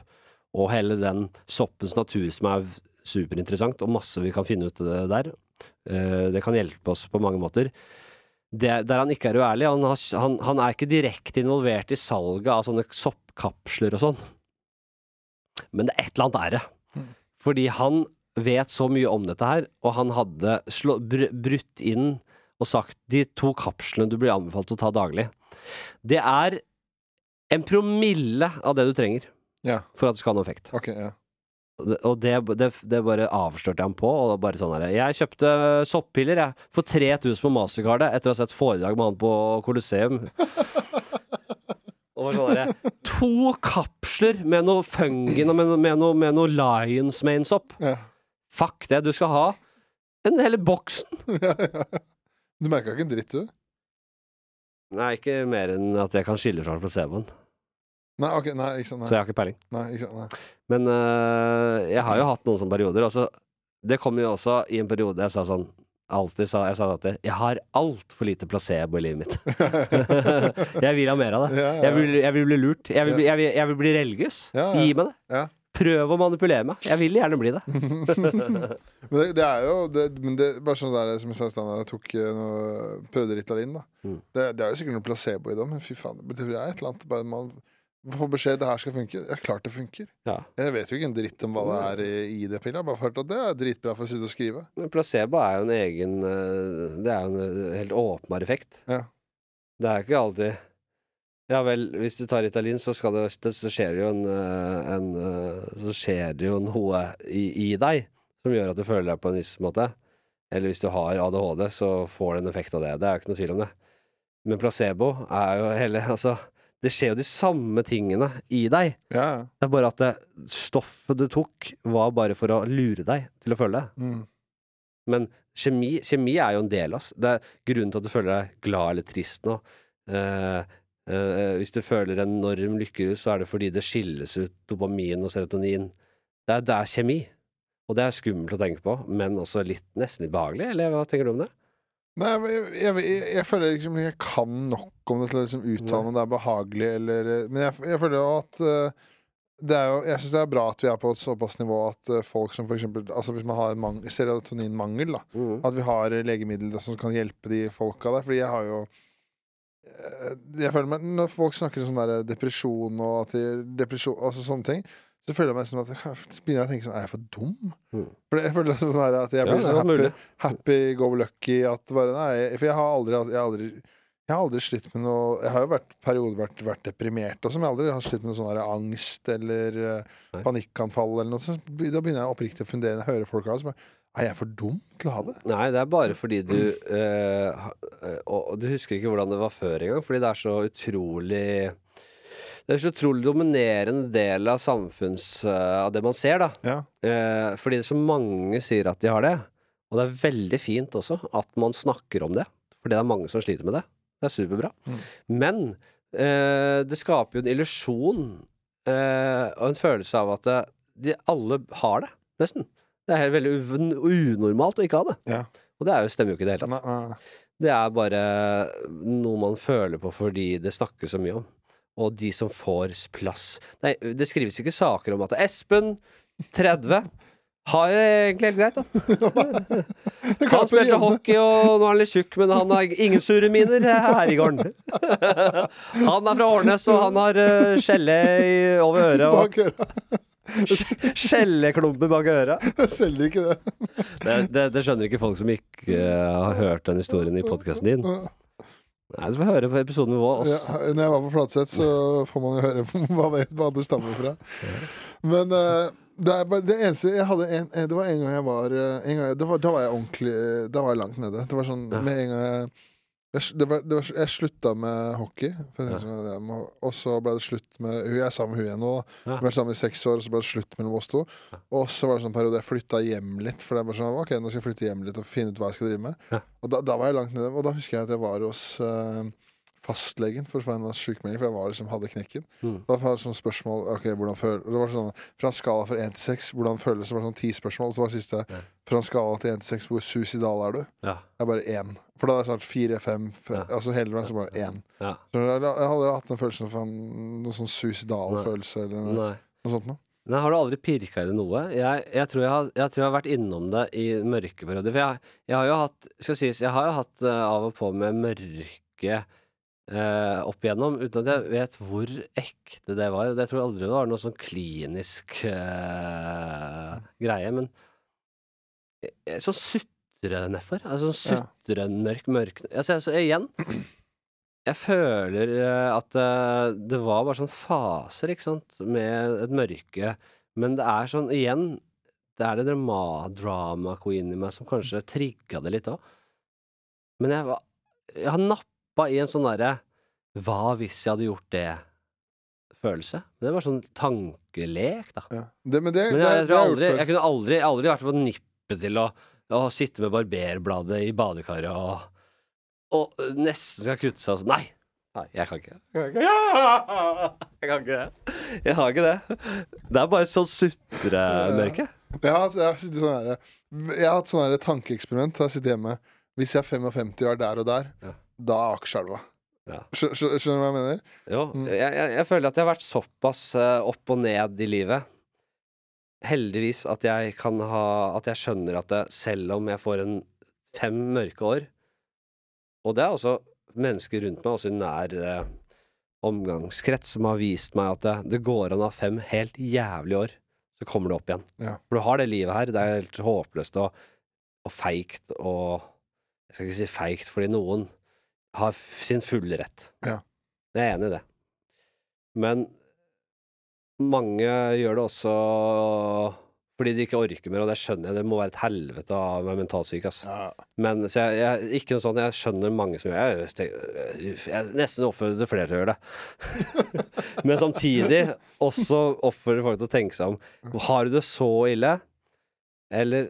og hele den soppens natur som er superinteressant, og masse vi kan finne ut eh, der. Eh, det kan hjelpe oss på mange måter. Det, der han ikke er uærlig, han, har, han, han er ikke direkte involvert i salget av sånne soppkapsler og sånn. Men det er et eller annet er det. Mm. Fordi han vet så mye om dette her, og han hadde slå, br brutt inn og sagt de to kapslene du blir anbefalt å ta daglig. Det er en promille av det du trenger Ja, for at det skal ha noen effekt. ok, ja. Og det, det, det bare avslørte jeg ham på. Og bare sånn her, Jeg kjøpte soppiller jeg, for 3000 på Mastercardet etter å ha sett foredrag med han på Colosseum. Og sånn her, To kapsler med noe fungin og med, noe- med noe, med noe Lions Mane-sopp. Ja. Fuck det, du skal ha en hele boksen. ja, ja. Du merka ikke en dritt, du? Nei, ikke mer enn at jeg kan skille fra placeboen. Nei, ok, nei, ikke sant. Så jeg har ikke peiling. nei, ikke sant, nei. Men øh, jeg har jo hatt noen sånne perioder. Altså, det kom jo også i en periode jeg sa sånn Alltid sa jeg sa at jeg har altfor lite placebo i livet mitt. jeg vil ha mer av det. Ja, ja, Jeg vil, jeg vil bli lurt. Jeg vil, bli- jeg vil, jeg vil bli religiøs. Ja. Gi meg det. Ja. Prøv å manipulere meg. Jeg vil gjerne bli det. Men det, det er jo det, men det, Bare sånn der som jeg sa i stad, jeg tok eh, noe, prøvde Ritalin, da. Mm. Det, er jo sikkert noe placebo i det, men fy faen, det er et eller annet bare man får beskjed det her skal funke. Ja, klart det funker. Ja. Jeg vet jo ikke en dritt om hva det er i, i det pilla. Bare hørt at det er dritbra for å sitte og skrive. Men placebo er jo en egen øh, Det er jo en øh, helt åpenbar effekt. Ja. Det er ikke alltid Ja vel, hvis du tar Ritalin, så, det, så skjer det jo en, øh, en Så skjer det jo noe i, i deg som gjør at du føler deg på en viss måte. Eller hvis du har ADHD, så får det en effekt av det. Det er jo ikke noe tvil om det. Men placebo er jo hele Altså, det skjer jo de samme tingene i deg. Ja. Det er bare at det, stoffet du tok, var bare for å lure deg til å føle det. Mm. Men kjemi, kjemi er jo en del av oss. Det er grunnen til at du føler deg glad eller trist nå. Uh, uh, hvis du føler enorm lykkerus, så er det fordi det skilles ut dopamin og serotonin. Det er, det er kjemi. Og det er skummelt å tenke på, men også litt, nesten litt behagelig, eller hva tenker du om det? Nei, jeg, jeg, jeg, føler liksom jeg kan nok om det til å liksom uttale om det er behagelig eller eh, Men jeg, jeg føler jo at uh, det er jo, jeg syns det er bra at vi er på et såpass nivå at uh, folk som eksempel Altså hvis man har en serotoninmangel, da. At vi har legemidler som kan hjelpe de folka der. Fordi jeg har jo Jeg føler meg Når folk snakker om sånn der depresjon og at de, depresjon, altså sånne ting, så føler jeg meg sånn at jeg begynner jeg å tenke sånn Er jeg for dum? Mm. For jeg føler sånn at jeg blir ja, så er happy, happy go lucky at bare Nei, for jeg har aldri Jeg har aldri, jeg har aldri slitt med noe Jeg har jo vært perioder vært, vært deprimert også, men jeg aldri har slitt med noe sånn angst eller eh, Nei. panikkanfall eller noe sånt. Da begynner jeg oppriktig å fundere når jeg hører folk ha det. Er jeg for dum til å ha det? Nei, det er bare fordi du Og og du husker ikke hvordan det var før engang, fordi det er så utrolig Det er så utrolig dominerende del av samfunns... Uh, av det man ser, da. Ja. Uh, fordi så mange sier at de har det. Og det er veldig fint også at man snakker om det. Fordi det er mange som sliter med det. Det er superbra. Mm. Men uh, det skaper jo en illusjon og en følelse av at de alle har det, nesten. Det er helt veldig unormalt å ikke ha det. Ja. Og det er jo, stemmer jo ikke i det hele tatt. Det er bare noe man føler på fordi det snakkes så mye om. Og de som får plass Nei, det skrives ikke saker om at Espen, 30, har det egentlig helt greit, da. Han spilte hockey, og nå er han litt tjukk, men han har ingen sure miner her i gården. Han er fra Årnes, og han har uh, skjelle over øret. Og skjelleklumper bak øret. Jeg selger ikke det. Det, det, det skjønner ikke folk som ikke eh, har hørt den historien i podkasten din. Nei, Du får høre på episoden med Vås. Ja, når jeg var på Flatseth, så får man jo høre hva, det, hva det stammer fra. Men uh, det, bare, det eneste jeg hadde en, eh, Det var en gang jeg var, eh, en gang, det var, Da var jeg ordentlig Da var jeg langt nede. Det var sånn Ja. med en gang jeg Jeg, det var, det var, jeg slutta med hockey, jeg må, og så ble det slutt med. Jeg er sammen med hun igjen nå. Ja. Vært sammen i seks år, og så ble det slutt mellom oss to. Og så var det sånn periode jeg flytta hjem litt. For det var sånn, ok, nå skal jeg flytte hjem litt og finne ut hva jeg skal drive med. Ja. Og da, da var jeg langt nede. Og da husker jeg at jeg var hos eh, fastlegen for å få en sykemelding, for jeg var liksom, hadde knekken. Mm. Da var det sånn spørsmål ok, hvordan føler, Det var sånn Fra en skala fra én til seks, hvordan føles det? Var sånn ti spørsmål. Så var det siste Ja. fra en skala til én til seks, hvor suicidal er du? Ja. Jeg er bare én. For da er det snart fire, fem, fe- Ja. altså hele veien så bare én. Ja. Så jeg, jeg hadde hatt den følelsen av en, sånn suicidal Nei. følelse eller noe, Nei. noe sånt noe. Nei, har du aldri pirka i det noe? Jeg, jeg, tror har, jeg tror jeg har vært innom det i mørke perioder. For jeg har jo hatt Skal sies, jeg har jo hatt uh, av og på med mørke eh, opp igjennom, uten at jeg vet hvor ekte det var. Jeg tror aldri det var noe sånn klinisk eh, greie, men jeg- jeg- sånn sutre-nedfor. Altså sånn Ja. sutre-mørk mørk altså, altså, Igjen, jeg føler eh, at eh, det var bare sånn faser, ikke sant, med et mørke. Men det er sånn, igjen, det er det drama, drama queen i meg som kanskje trigga det litt òg. Men jeg, jeg har stoppa i en sånn derre Hva hvis jeg hadde gjort det-følelse? Det var sånn tankelek, da. Ja. Det, men, det, men jeg, det, jeg, aldri, jeg, kunne aldri, aldri vært på nippet til å, å sitte med barberbladet i badekaret og, og, nesten skal kutte seg. Altså. Nei, Nei, jeg kan ikke. Jeg kan ikke, det. Jeg har ikke det. Det er bare sånn sutremørke. Jeg har, altså, jeg har sittet sånn her Jeg har hatt sånn tankeeksperiment. Jeg har sittet hjemme Hvis jeg er 55 og er der og der, ja da er Akerselva. Ja. Skjø- skjø- Skjønner du hva jeg mener? Jo, Mm. jeg, jeg, jeg føler at jeg har vært såpass eh, opp og ned i livet. Heldigvis at jeg kan ha At jeg skjønner at det, selv om jeg får en fem mørke år Og det er også mennesker rundt meg, også i nær eh, omgangskrets, som har vist meg at det, det går an å ha fem helt jævlige år, så kommer det opp igjen. Ja. For du har det livet her. Det er helt håpløst og, og feigt og Jeg skal ikke si feigt, fordi noen har sin fulle rett. Ja. Jeg er enig i det. Men mange gjør det også fordi de ikke orker mer, og det skjønner jeg. Det må være et helvete å være mentalsyk, altså. Ja. Men så jeg, jeg, ikke noe sånt, jeg skjønner mange som gjør det. Jeg, jeg nesten oppfordrer flere til å gjøre det. Men samtidig også oppfordrer folk til å tenke seg om. Har du det så ille, eller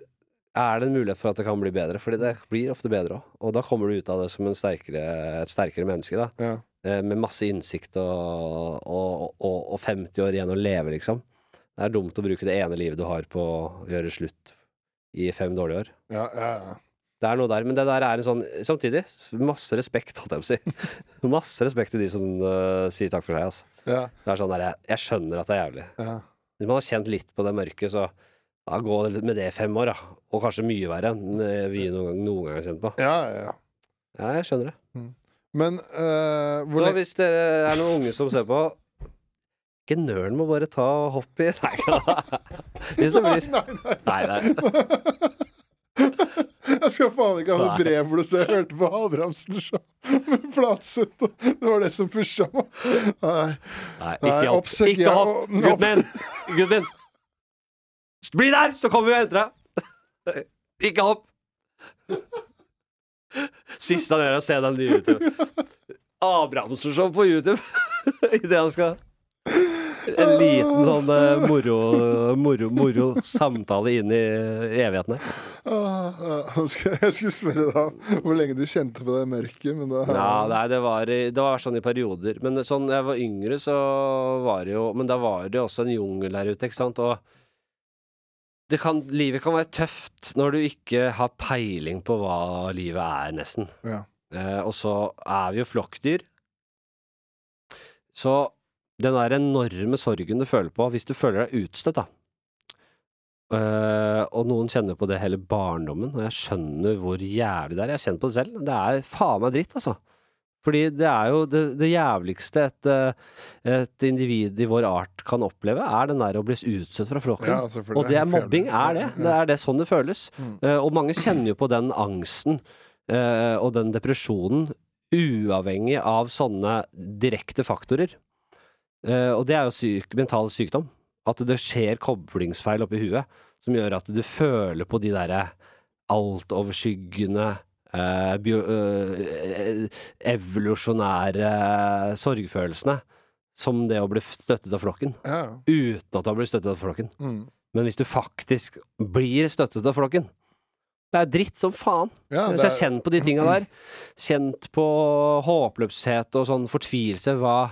er det en mulighet for at det kan bli bedre? Fordi det blir ofte bedre òg. Og da kommer du ut av det som en sterkere, et sterkere menneske, da. Ja. Eh, Med masse innsikt og, og, og, og 50 år igjen å leve, liksom. Det er dumt å bruke det ene livet du har på å gjøre slutt i fem dårlige år. Ja, ja, ja. Det er noe der, men det der er en sånn Samtidig, masse respekt, holdt jeg på å si. masse respekt til de som uh, sier takk for seg, altså. ja, Det er sånn der, jeg, jeg skjønner at det er jævlig. ja. Hvis man har kjent litt på det mørket, så ja, gå med det i fem år, da. Og kanskje mye verre enn øh, vi noen gang, noen gang har kjent på. ja, ja. Ja, jeg skjønner det. Men uh, hvor Så hvis det er noen unge som ser på Ikke nølen må bare ta hopp i Nei, hvis det blir Nei, nei, Nei, nei. Jeg skal faen ikke ha noe brev hvor du så 'Jeg hørte på Abrahamsen show med Flatseth'. Det var det som pusha meg. Nei. Nei, ikke hopp. Ikke hopp, gutten min! Gutten min! Bli der, så kommer vi og henter deg! Ikke hopp! Siste han gjør, er å se den nye YouTube. Abrahamsen-show på YouTube idet han skal En liten sånn eh, moro, moro, moro samtale inn i evigheten her. Nå skal- Jeg skulle spørre deg hvor lenge du kjente på det mørket, men da Ja, nei, det var, i- det var sånn i perioder. Men sånn jeg var yngre, så var det jo Men da var det jo også en jungel der ute, ikke sant. Og kan, livet kan være tøft når du ikke har peiling på hva livet er, nesten. Ja. Eh, og så er vi jo flokkdyr. Så den der enorme sorgen du føler på hvis du føler deg utstøtt, da. Eh, og noen kjenner på det hele barndommen, og jeg skjønner hvor jævlig det er. Jeg kjenner på det selv. Det er faen meg dritt, altså. Fordi det er jo det, det jævligste et, eh, et individ i vår art kan oppleve, er den der å bli utstøtt fra flokken. Ja, altså Og det er mobbing, er det. Det er det sånn det føles. Mm. Uh, og mange kjenner jo på den angsten uh, og den depresjonen uavhengig av sånne direkte faktorer. Uh, og det er jo syk, mental sykdom. At det skjer koblingsfeil oppi huet som gjør at du føler på de derre altoverskyggende eh, bio, eh, evolusjonære sorgfølelsene som det å bli støttet av flokken, Ja. uten at du har blitt støttet av flokken. Mm. Men hvis du faktisk blir støttet av flokken Det er dritt som faen. ja Hvis jeg er, kjent på de tinga der, kjent på håpløshet og sånn fortvilelse, hva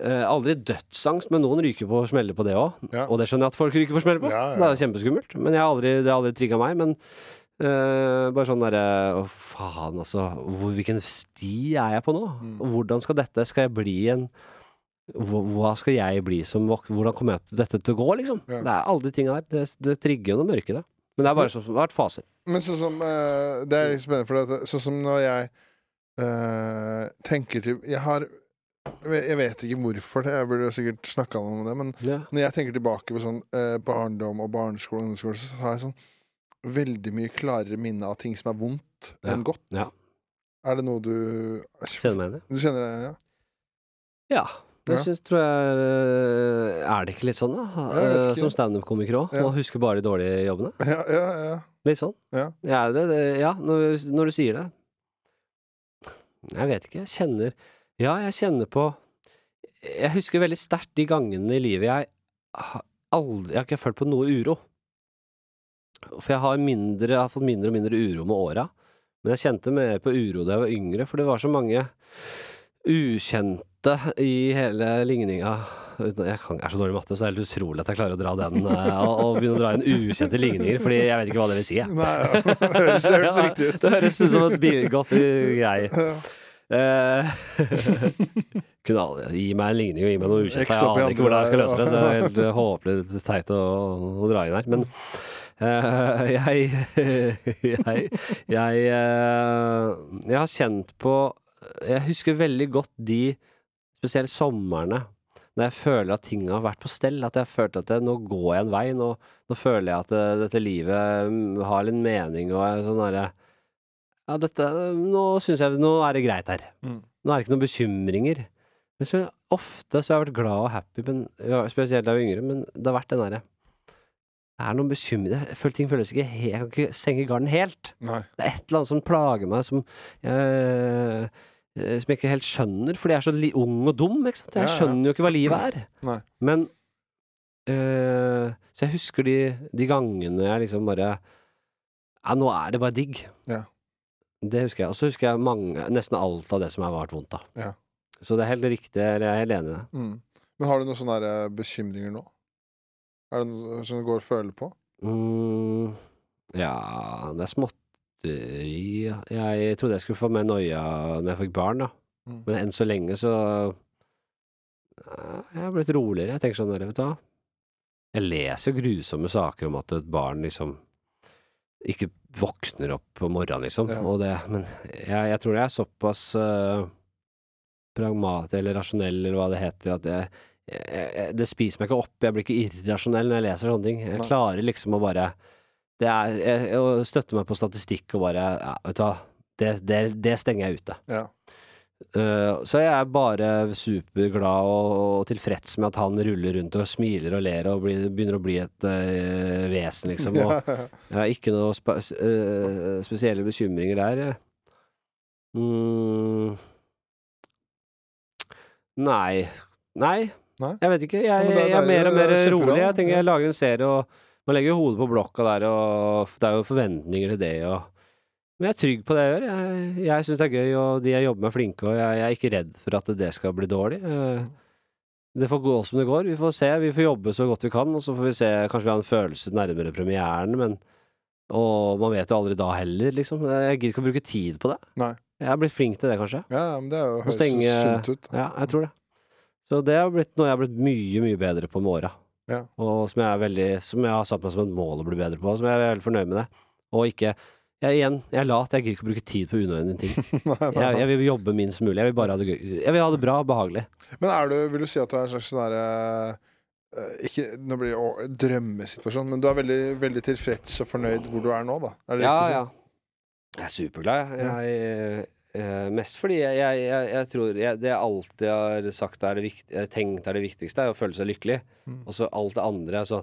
eh, Aldri dødsangst, men noen ryker på smeller på det òg. Ja. Og det skjønner jeg at folk ryker på smeller på. Ja, ja. Det er kjempeskummelt. Men jeg har aldri, det har aldri trigga meg. Men eh, bare sånn derre Å, faen, altså. Hvor, hvilken sti er jeg på nå? Mm. Hvordan skal dette Skal jeg bli en hva hva skal jeg bli som Hvordan kommer jeg til dette til å gå, liksom? Ja. Det er alle de tinga der. Det, det trigger noe mørke det. Men det er bare sånn det har vært faser. Men sånn som uh, Det er litt spennende, for det, sånn som når jeg uh, tenker til Jeg har Jeg vet ikke hvorfor det, jeg burde sikkert snakka om det, men Ja. når jeg tenker tilbake på sånn barndom og barneskole og ungdomsskole, så har jeg sånn veldig mye klarere minne av ting som er vondt, Ja. enn godt. Ja. Er det noe du Kjenner meg igjen i det. Du kjenner det, ja? Ja. Det Ja. syns, tror jeg Er det ikke litt sånn, da? Ikke. Som standup-komiker òg. Man husker bare de dårlige jobbene. Ja, ja, ja. Litt sånn. Ja. Ja, det, det, når, når du sier det. Jeg vet ikke. Jeg kjenner Ja, jeg kjenner på Jeg husker veldig sterkt de gangene i livet jeg aldri Jeg har ikke følt på noe uro. For jeg har, mindre, jeg har fått mindre og mindre uro med åra. Men jeg kjente mer på uro da jeg var yngre, for det var så mange ukjente i hele ligninga. Jeg, er så dårlig i matte, så det er helt utrolig at jeg klarer å dra den eh, og, og begynne å dra inn ukjente ligninger, fordi jeg vet ikke hva det vil si. Jeg. Nei, ja. Det høres, det høres riktig ut. Det høres ut som et godt greie. Ja. Eh, kunne aldri Gi meg en ligning og gi meg noe ukjent. Jeg aner ikke hvordan jeg skal løse det. Så det er helt eh, håpløst teit å, å dra inn her. Men eh, jeg Jeg Jeg, uh, jeg har kjent på Jeg husker veldig godt de spesielt somrene når jeg føler at ting har vært på stell. At jeg følte at jeg, nå går jeg en vei. Nå, nå føler jeg at det, dette livet mm, har en mening og sånn derre Ja, dette Nå syns jeg Nå er det greit her. Mm. Nå er det ikke noen bekymringer. Men så ofte så har jeg vært glad og happy, men, spesielt da jeg var yngre, men det har vært den derre er noen bekymringer Jeg føler ting føles ikke helt, Jeg kan ikke stenge garden helt. Nei. Det er et eller annet som plager meg, som eh, som jeg ikke helt skjønner, fordi jeg er så ung og dum. Jeg Ja, ja. skjønner jo ikke hva livet er. Nei. Men øh, Så jeg husker de, de gangene jeg liksom bare Ja, nå er det bare digg. Ja. Det husker jeg. Og så husker jeg mange, nesten alt av det som har vært vondt, da. Ja. Så det er helt riktig, eller jeg er helt enig i det. Mm. Men har du noen sånne bekymringer nå? Er det noe som går og føler på? Mm, ja, det er småtteri. Jeg trodde jeg skulle få mer noia når jeg fikk barn, da. Mm. Men enn så lenge så Jeg har blitt roligere. Jeg tenker sånn vet du hva. Jeg leser jo grusomme saker om at et barn liksom ikke våkner opp på morgenen, liksom. Ja. Det, men jeg, jeg tror jeg er såpass uh, pragmat eller rasjonell, eller hva det heter, at jeg, jeg, det spiser meg ikke opp. Jeg blir ikke irrasjonell når jeg leser sånne ting. Jeg klarer liksom å bare det er, jeg, Å støtte meg på statistikk og bare ja, Vet du hva, det, det, det stenger jeg ute. Ja. Uh, så jeg er bare superglad og, og tilfreds med at han ruller rundt og smiler og ler og blir, begynner å bli et uh, vesen, liksom. Og jeg har ikke noen spe, uh, spesielle bekymringer der. Mm. Nei. Nei. Nei? Jeg vet ikke. Jeg, Ja, er jeg er mer og mer er rolig. Jeg tenker jeg lager en serie, og man legger jo hodet på blokka der, og det er jo forventninger til det, og Men jeg er trygg på det jeg gjør. Jeg, jeg syns det er gøy, og de jeg jobber med, er flinke, og jeg, jeg er ikke redd for at det skal bli dårlig. Eh, Det får gå som det går. Vi får se. Vi får jobbe så godt vi kan, og så får vi se. Kanskje vi har en følelse nærmere premieren, men Og man vet jo aldri da heller, liksom. Jeg gidder ikke å bruke tid på det. Nei. Jeg er blitt flink til det, kanskje. Ja, men det er høres sunt ut. Ja, jeg tror det. Så det har blitt noe jeg har blitt mye, mye bedre på med åra. Ja. Og som jeg veldig Som jeg har satt meg som et mål å bli bedre på. Som jeg er veldig fornøyd med det. Og ikke jeg, Igjen, jeg er lat. Jeg gidder ikke å bruke tid på unødvendige ting. Nei, nei, Jeg, nei. jeg vil jobbe minst mulig. Jeg vil bare ha det gøy. Jeg vil ha det bra og behagelig. Men er du, vil du si at du er en slags sånn derre eh, ikke, Nå blir det drømmesituasjon, men du er veldig, veldig tilfreds og fornøyd hvor du er nå, da? Er det Ja, riktig ja. Jeg er superglad, jeg. Jeg eh, mest fordi jeg, jeg, jeg, jeg tror Det jeg alltid har sagt er det vikt, tenkt er det viktigste, er å føle seg lykkelig. Mm. Og så alt det andre altså,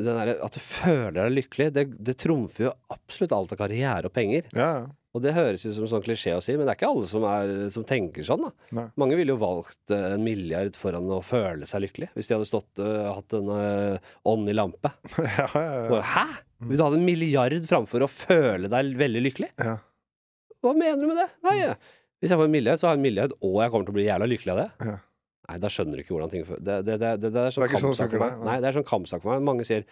den der, at du føler deg lykkelig, det, det trumfer jo absolutt alt av karriere og penger. Ja. Og det høres ut som sånn klisjé å si, men det er ikke alle som, er, som tenker sånn. da. Nei. Mange ville jo valgt uh, en milliard foran å føle seg lykkelig, hvis de hadde stått, uh, hatt en uh, ånd i lampe. ja, ja, ja. Bare, Hæ? Vil du ha en milliard framfor å føle deg veldig lykkelig? Ja. Hva mener du med det? Nei, eh, hvis jeg får en milliard, så har jeg en milliard, og jeg kommer til å bli jævla lykkelig av det. Ja. Nei, da skjønner du ikke hvordan ting Det, det, det, det, er sånn sånn det kampsak for meg. nei. Det er sånn kampsak for meg. Mange sier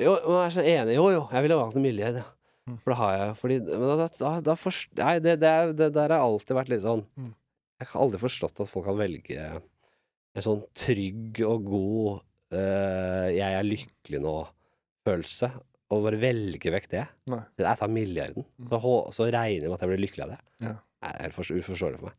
jo, jeg er så enig. Jo, jo, jeg ville valgt en milliard, ja. Mm. For det har jeg. Fordi, men da, da, da forst- Nei, det, det, det der har alltid vært litt sånn Mm. Jeg har aldri forstått at folk kan velge en sånn trygg og god uh, 'jeg er lykkelig nå'-følelse, og bare velge vekk det. Nei. Jeg tar milliarden, så, så regner jeg med at jeg blir lykkelig av det. Ja. Nei, det er helt uforståelig for meg.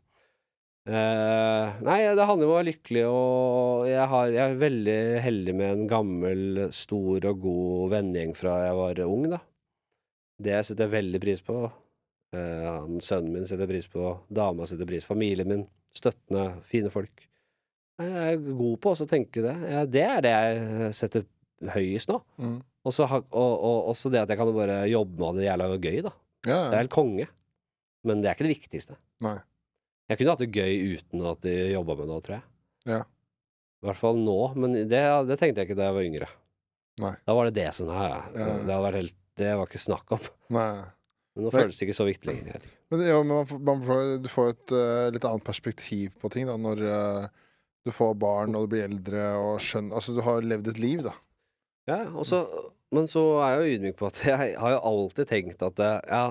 Uh, nei, det handler om å være lykkelig, og jeg, har, jeg er veldig heldig med en gammel, stor og god vennegjeng fra jeg var ung, da. Det setter jeg veldig pris på. Uh, sønnen min setter pris på, dama setter pris på, familien min, støttende, fine folk. Jeg er god på også å tenke det. Ja, det er det jeg setter høyest nå. Mm. Og så og, og også det at jeg kan bare jobbe med det jævla gøy, da. ja, Det er helt konge. Men det er ikke det viktigste. Nei. Jeg kunne hatt det gøy uten at de jobba med det, tror jeg. Ja. I hvert fall nå, men det, det tenkte jeg ikke da jeg var yngre. Nei. Da var det det som ja. Ja. Det, helt, det var ikke snakk om. Nei. Men nå Nei. føles det ikke så viktig lenger. Men, det- ja, men man får, du får et uh, litt annet perspektiv på ting da, når uh, du får barn og du blir eldre og skjønner Altså, du har levd et liv, da. Ja, også, men så er jeg jo ydmyk på at jeg har jo alltid tenkt at eh, ja,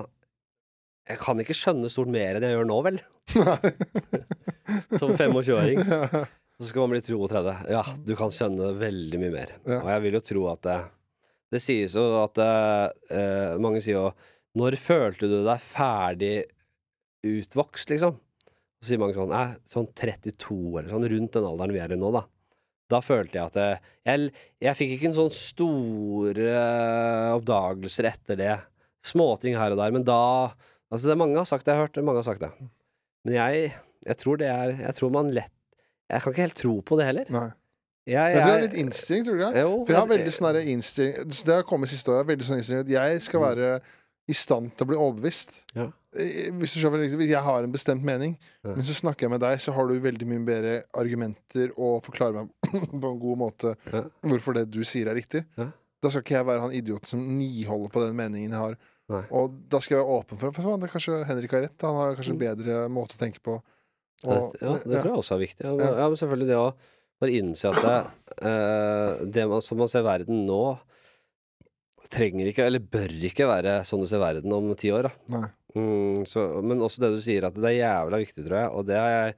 jeg kan ikke skjønne stort mer enn jeg gjør nå, vel? Som 25-åring. Så skal man bli 32. Ja, du kan skjønne veldig mye mer. Ja. Og jeg vil jo tro at det, det sies jo at eh, eh, Mange sier jo Når følte du deg ferdig utvokst, liksom? Så sier mange sånn eh, Sånn 32, eller sånn, rundt den alderen vi er i nå, da. Da følte jeg at jeg, jeg fikk ikke en sånn store eh, oppdagelser etter det. Småting her og der. Men da Altså, det er mange har sagt det, jeg har hørt det, mange har sagt det. Men jeg, jeg tror det er Jeg tror man lett Jeg kan ikke helt tro på det heller. Nei. Jeg, Jeg tror det er litt innstilling, tror du ikke? Jo, For jeg har veldig sånn innstilling Det har kommet siste året. Veldig sånn innstilling at jeg skal Mm. være i stand til å bli overbevist. Ja. Eh, Hvis du skjønner riktig, jeg har en bestemt mening, Ja. men så snakker jeg med deg, så har du veldig mye bedre argumenter og forklarer meg på en god måte Ja. hvorfor det du sier, er riktig. Ja. Da skal ikke jeg være han idioten som niholder på den meningen jeg har. Nei. Og da skal jeg være åpen for For det kanskje Henrik har rett. Han har kanskje en Mm. bedre måte å tenke på. Ja, Og, det- ja, det tror jeg også er viktig. Ja, men selvfølgelig det å bare innse at det, eh, det man, som man ser verden nå, trenger ikke, eller bør ikke være sånn du ser verden om ti år. Da. Nei. Mm, så, men også det du sier, at det er jævla viktig, tror jeg, og det har jeg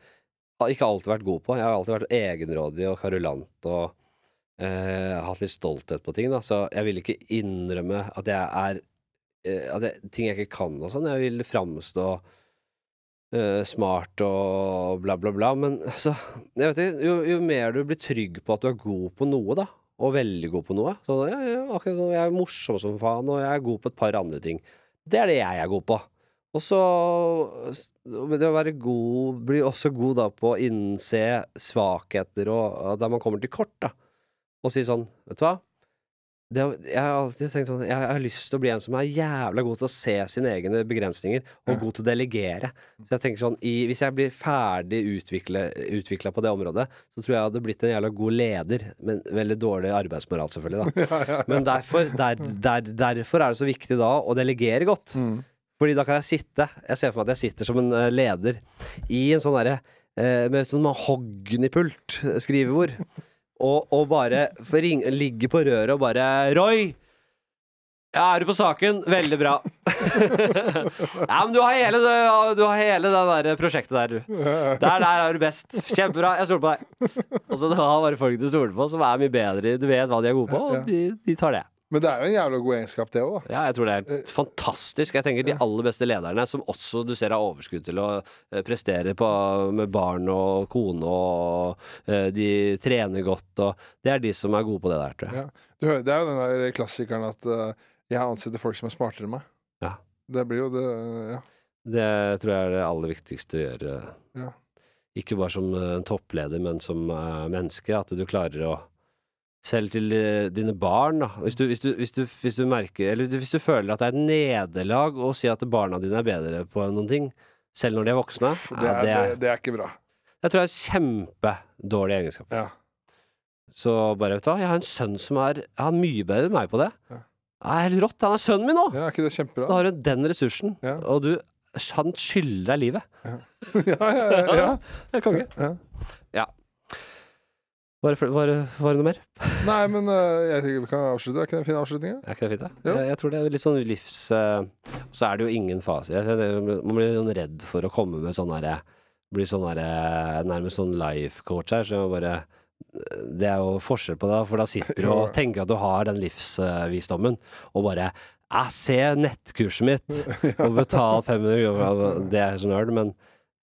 ikke alltid vært god på. Jeg har alltid vært egenrådig og karulant og eh, hatt litt stolthet på ting, da, så jeg vil ikke innrømme at jeg er eh, at jeg, ting jeg ikke kan og sånn. Jeg vil framstå eh, smart og bla, bla, bla. Men altså, jeg vet ikke, jo, jo mer du blir trygg på at du er god på noe, da, og veldig god på noe sånn, ja, ja, akkurat Jeg er morsom som faen, og jeg er god på et par andre ting. Det er det jeg er god på. Og så det å være god blir også god da på å innse svakheter og, og der man kommer til kort, da. Og si sånn, vet du hva det, Jeg har alltid tenkt sånn Jeg har lyst til å bli en som er jævla god til å se sine egne begrensninger, og Ja. god til å delegere. Så jeg tenker sånn i, Hvis jeg blir ferdig utvikla på det området, så tror jeg jeg hadde blitt en jævla god leder, men veldig dårlig arbeidsmoral, selvfølgelig, da. ja, ja. Men derfor, der, der, derfor er det så viktig da å delegere godt. Mm. Fordi da kan jeg sitte Jeg ser for meg at jeg sitter som en eh, leder i en sånn derre eh, Med sånn mahognypult, eh, og, og bare ligger ligge på røret og bare Roy! Ja, er du på saken? Veldig bra. ja, men du har hele det, du har hele det der prosjektet der, du. Der, der er du best. Kjempebra. Jeg stoler på deg. Og så var bare folk du stoler på, som er mye bedre. Du vet hva de er gode på, og de, de tar det. Men det er jo en jævla god egenskap, det òg, da. Ja, jeg tror det er fantastisk. Jeg tenker De aller beste lederne, som også du ser har overskudd til å eh, prestere på, med barn og kone, og eh, de trener godt, og Det er de som er gode på det der, tror jeg. Ja. Du det er jo den der klassikeren at uh, jeg ansetter folk som er smartere enn meg. Ja. Det blir jo det Ja. Det tror jeg er det aller viktigste å gjøre. Ja. Ikke bare som eh, en toppleder, men som uh, menneske. At du klarer å selv til eh, dine barn, da. Hvis du, hvis du, hvis du, hvis du merker Eller hvis du føler at det er et nederlag å si at barna dine er bedre på noen ting, selv når de er voksne, Det er, ja, det, er, det er ikke bra. jeg tror det er kjempedårlig egenskap. Ja. Så bare, vet du hva, jeg har en sønn som er, er mye bedre enn meg på det. Ja. Det er helt rått. Han er sønnen min nå! ja, er ikke det Da kjempebra? har du den ressursen, Ja. og du han skylder deg livet. ja, ja, ja, ja. Det er konge. Ja. Var det, var, var det noe mer? Nei, men øh, jeg tenker vi kan avslutte. Er ikke det en fin avslutning? Er ikke det fint, da? Jeg, jeg tror det er litt sånn livs... uh, så er det jo ingen fase. Jeg, man blir sånn redd for å komme med sånn herre Bli sånn herre Nærmest sånn life coach her, så jeg bare Det er jo forskjell på det, for da sitter du og tenker at du har den livsvisdommen, og bare Jeg ser nettkurset mitt, og betal 500 kroner. Det er så nerd, men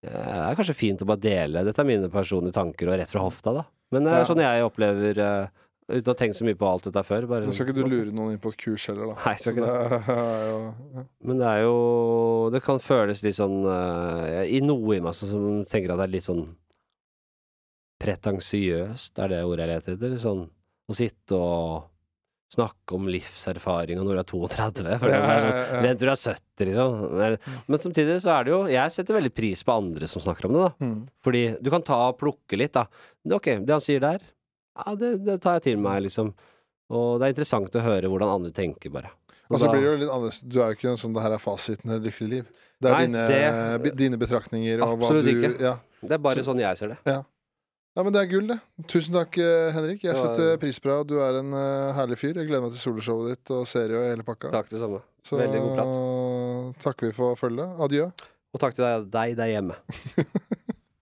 eh, det er kanskje fint å bare dele. Dette er mine personlige tanker, og rett fra hofta, da. Men det er sånn jeg opplever uh, Uten å ha tenkt så mye på alt dette før. Bare, skal ikke du lure noen inn på et kurs heller, da. Nei, skal ikke det jo ja. Men det er jo Det kan føles litt sånn eh, I noe i meg som- som tenker at det er litt sånn pretensiøst, er det ordet jeg leter etter? Sånn å sitte og snakke om livserfaring når du er 32, for det er sånn. Vent til du er 70, liksom. Men, men samtidig så er det jo Jeg setter veldig pris på andre som snakker om det, da. Mm. Fordi du kan ta og plukke litt, da. Ok, det han sier der, ja, det, det tar jeg til meg, liksom. Og det er interessant å høre hvordan andre tenker, bare. Og så blir det jo litt annerledes. Du er jo ikke en sånn 'det her er fasiten til et lykkelig liv'. Det er Nei, dine, det- dine betraktninger og hva Absolutt ikke. Ja. Det er bare sånn jeg ser det. ja, men det er gull, det. Tusen takk, eh, Henrik. Jeg setter pris på deg. Du er en eh, herlig fyr. Jeg gleder meg til soloshowet ditt og serie og hele pakka. Takk det samme. Så Veldig god prat. takker vi for følget. Adjø. Og takk til deg, deg der hjemme.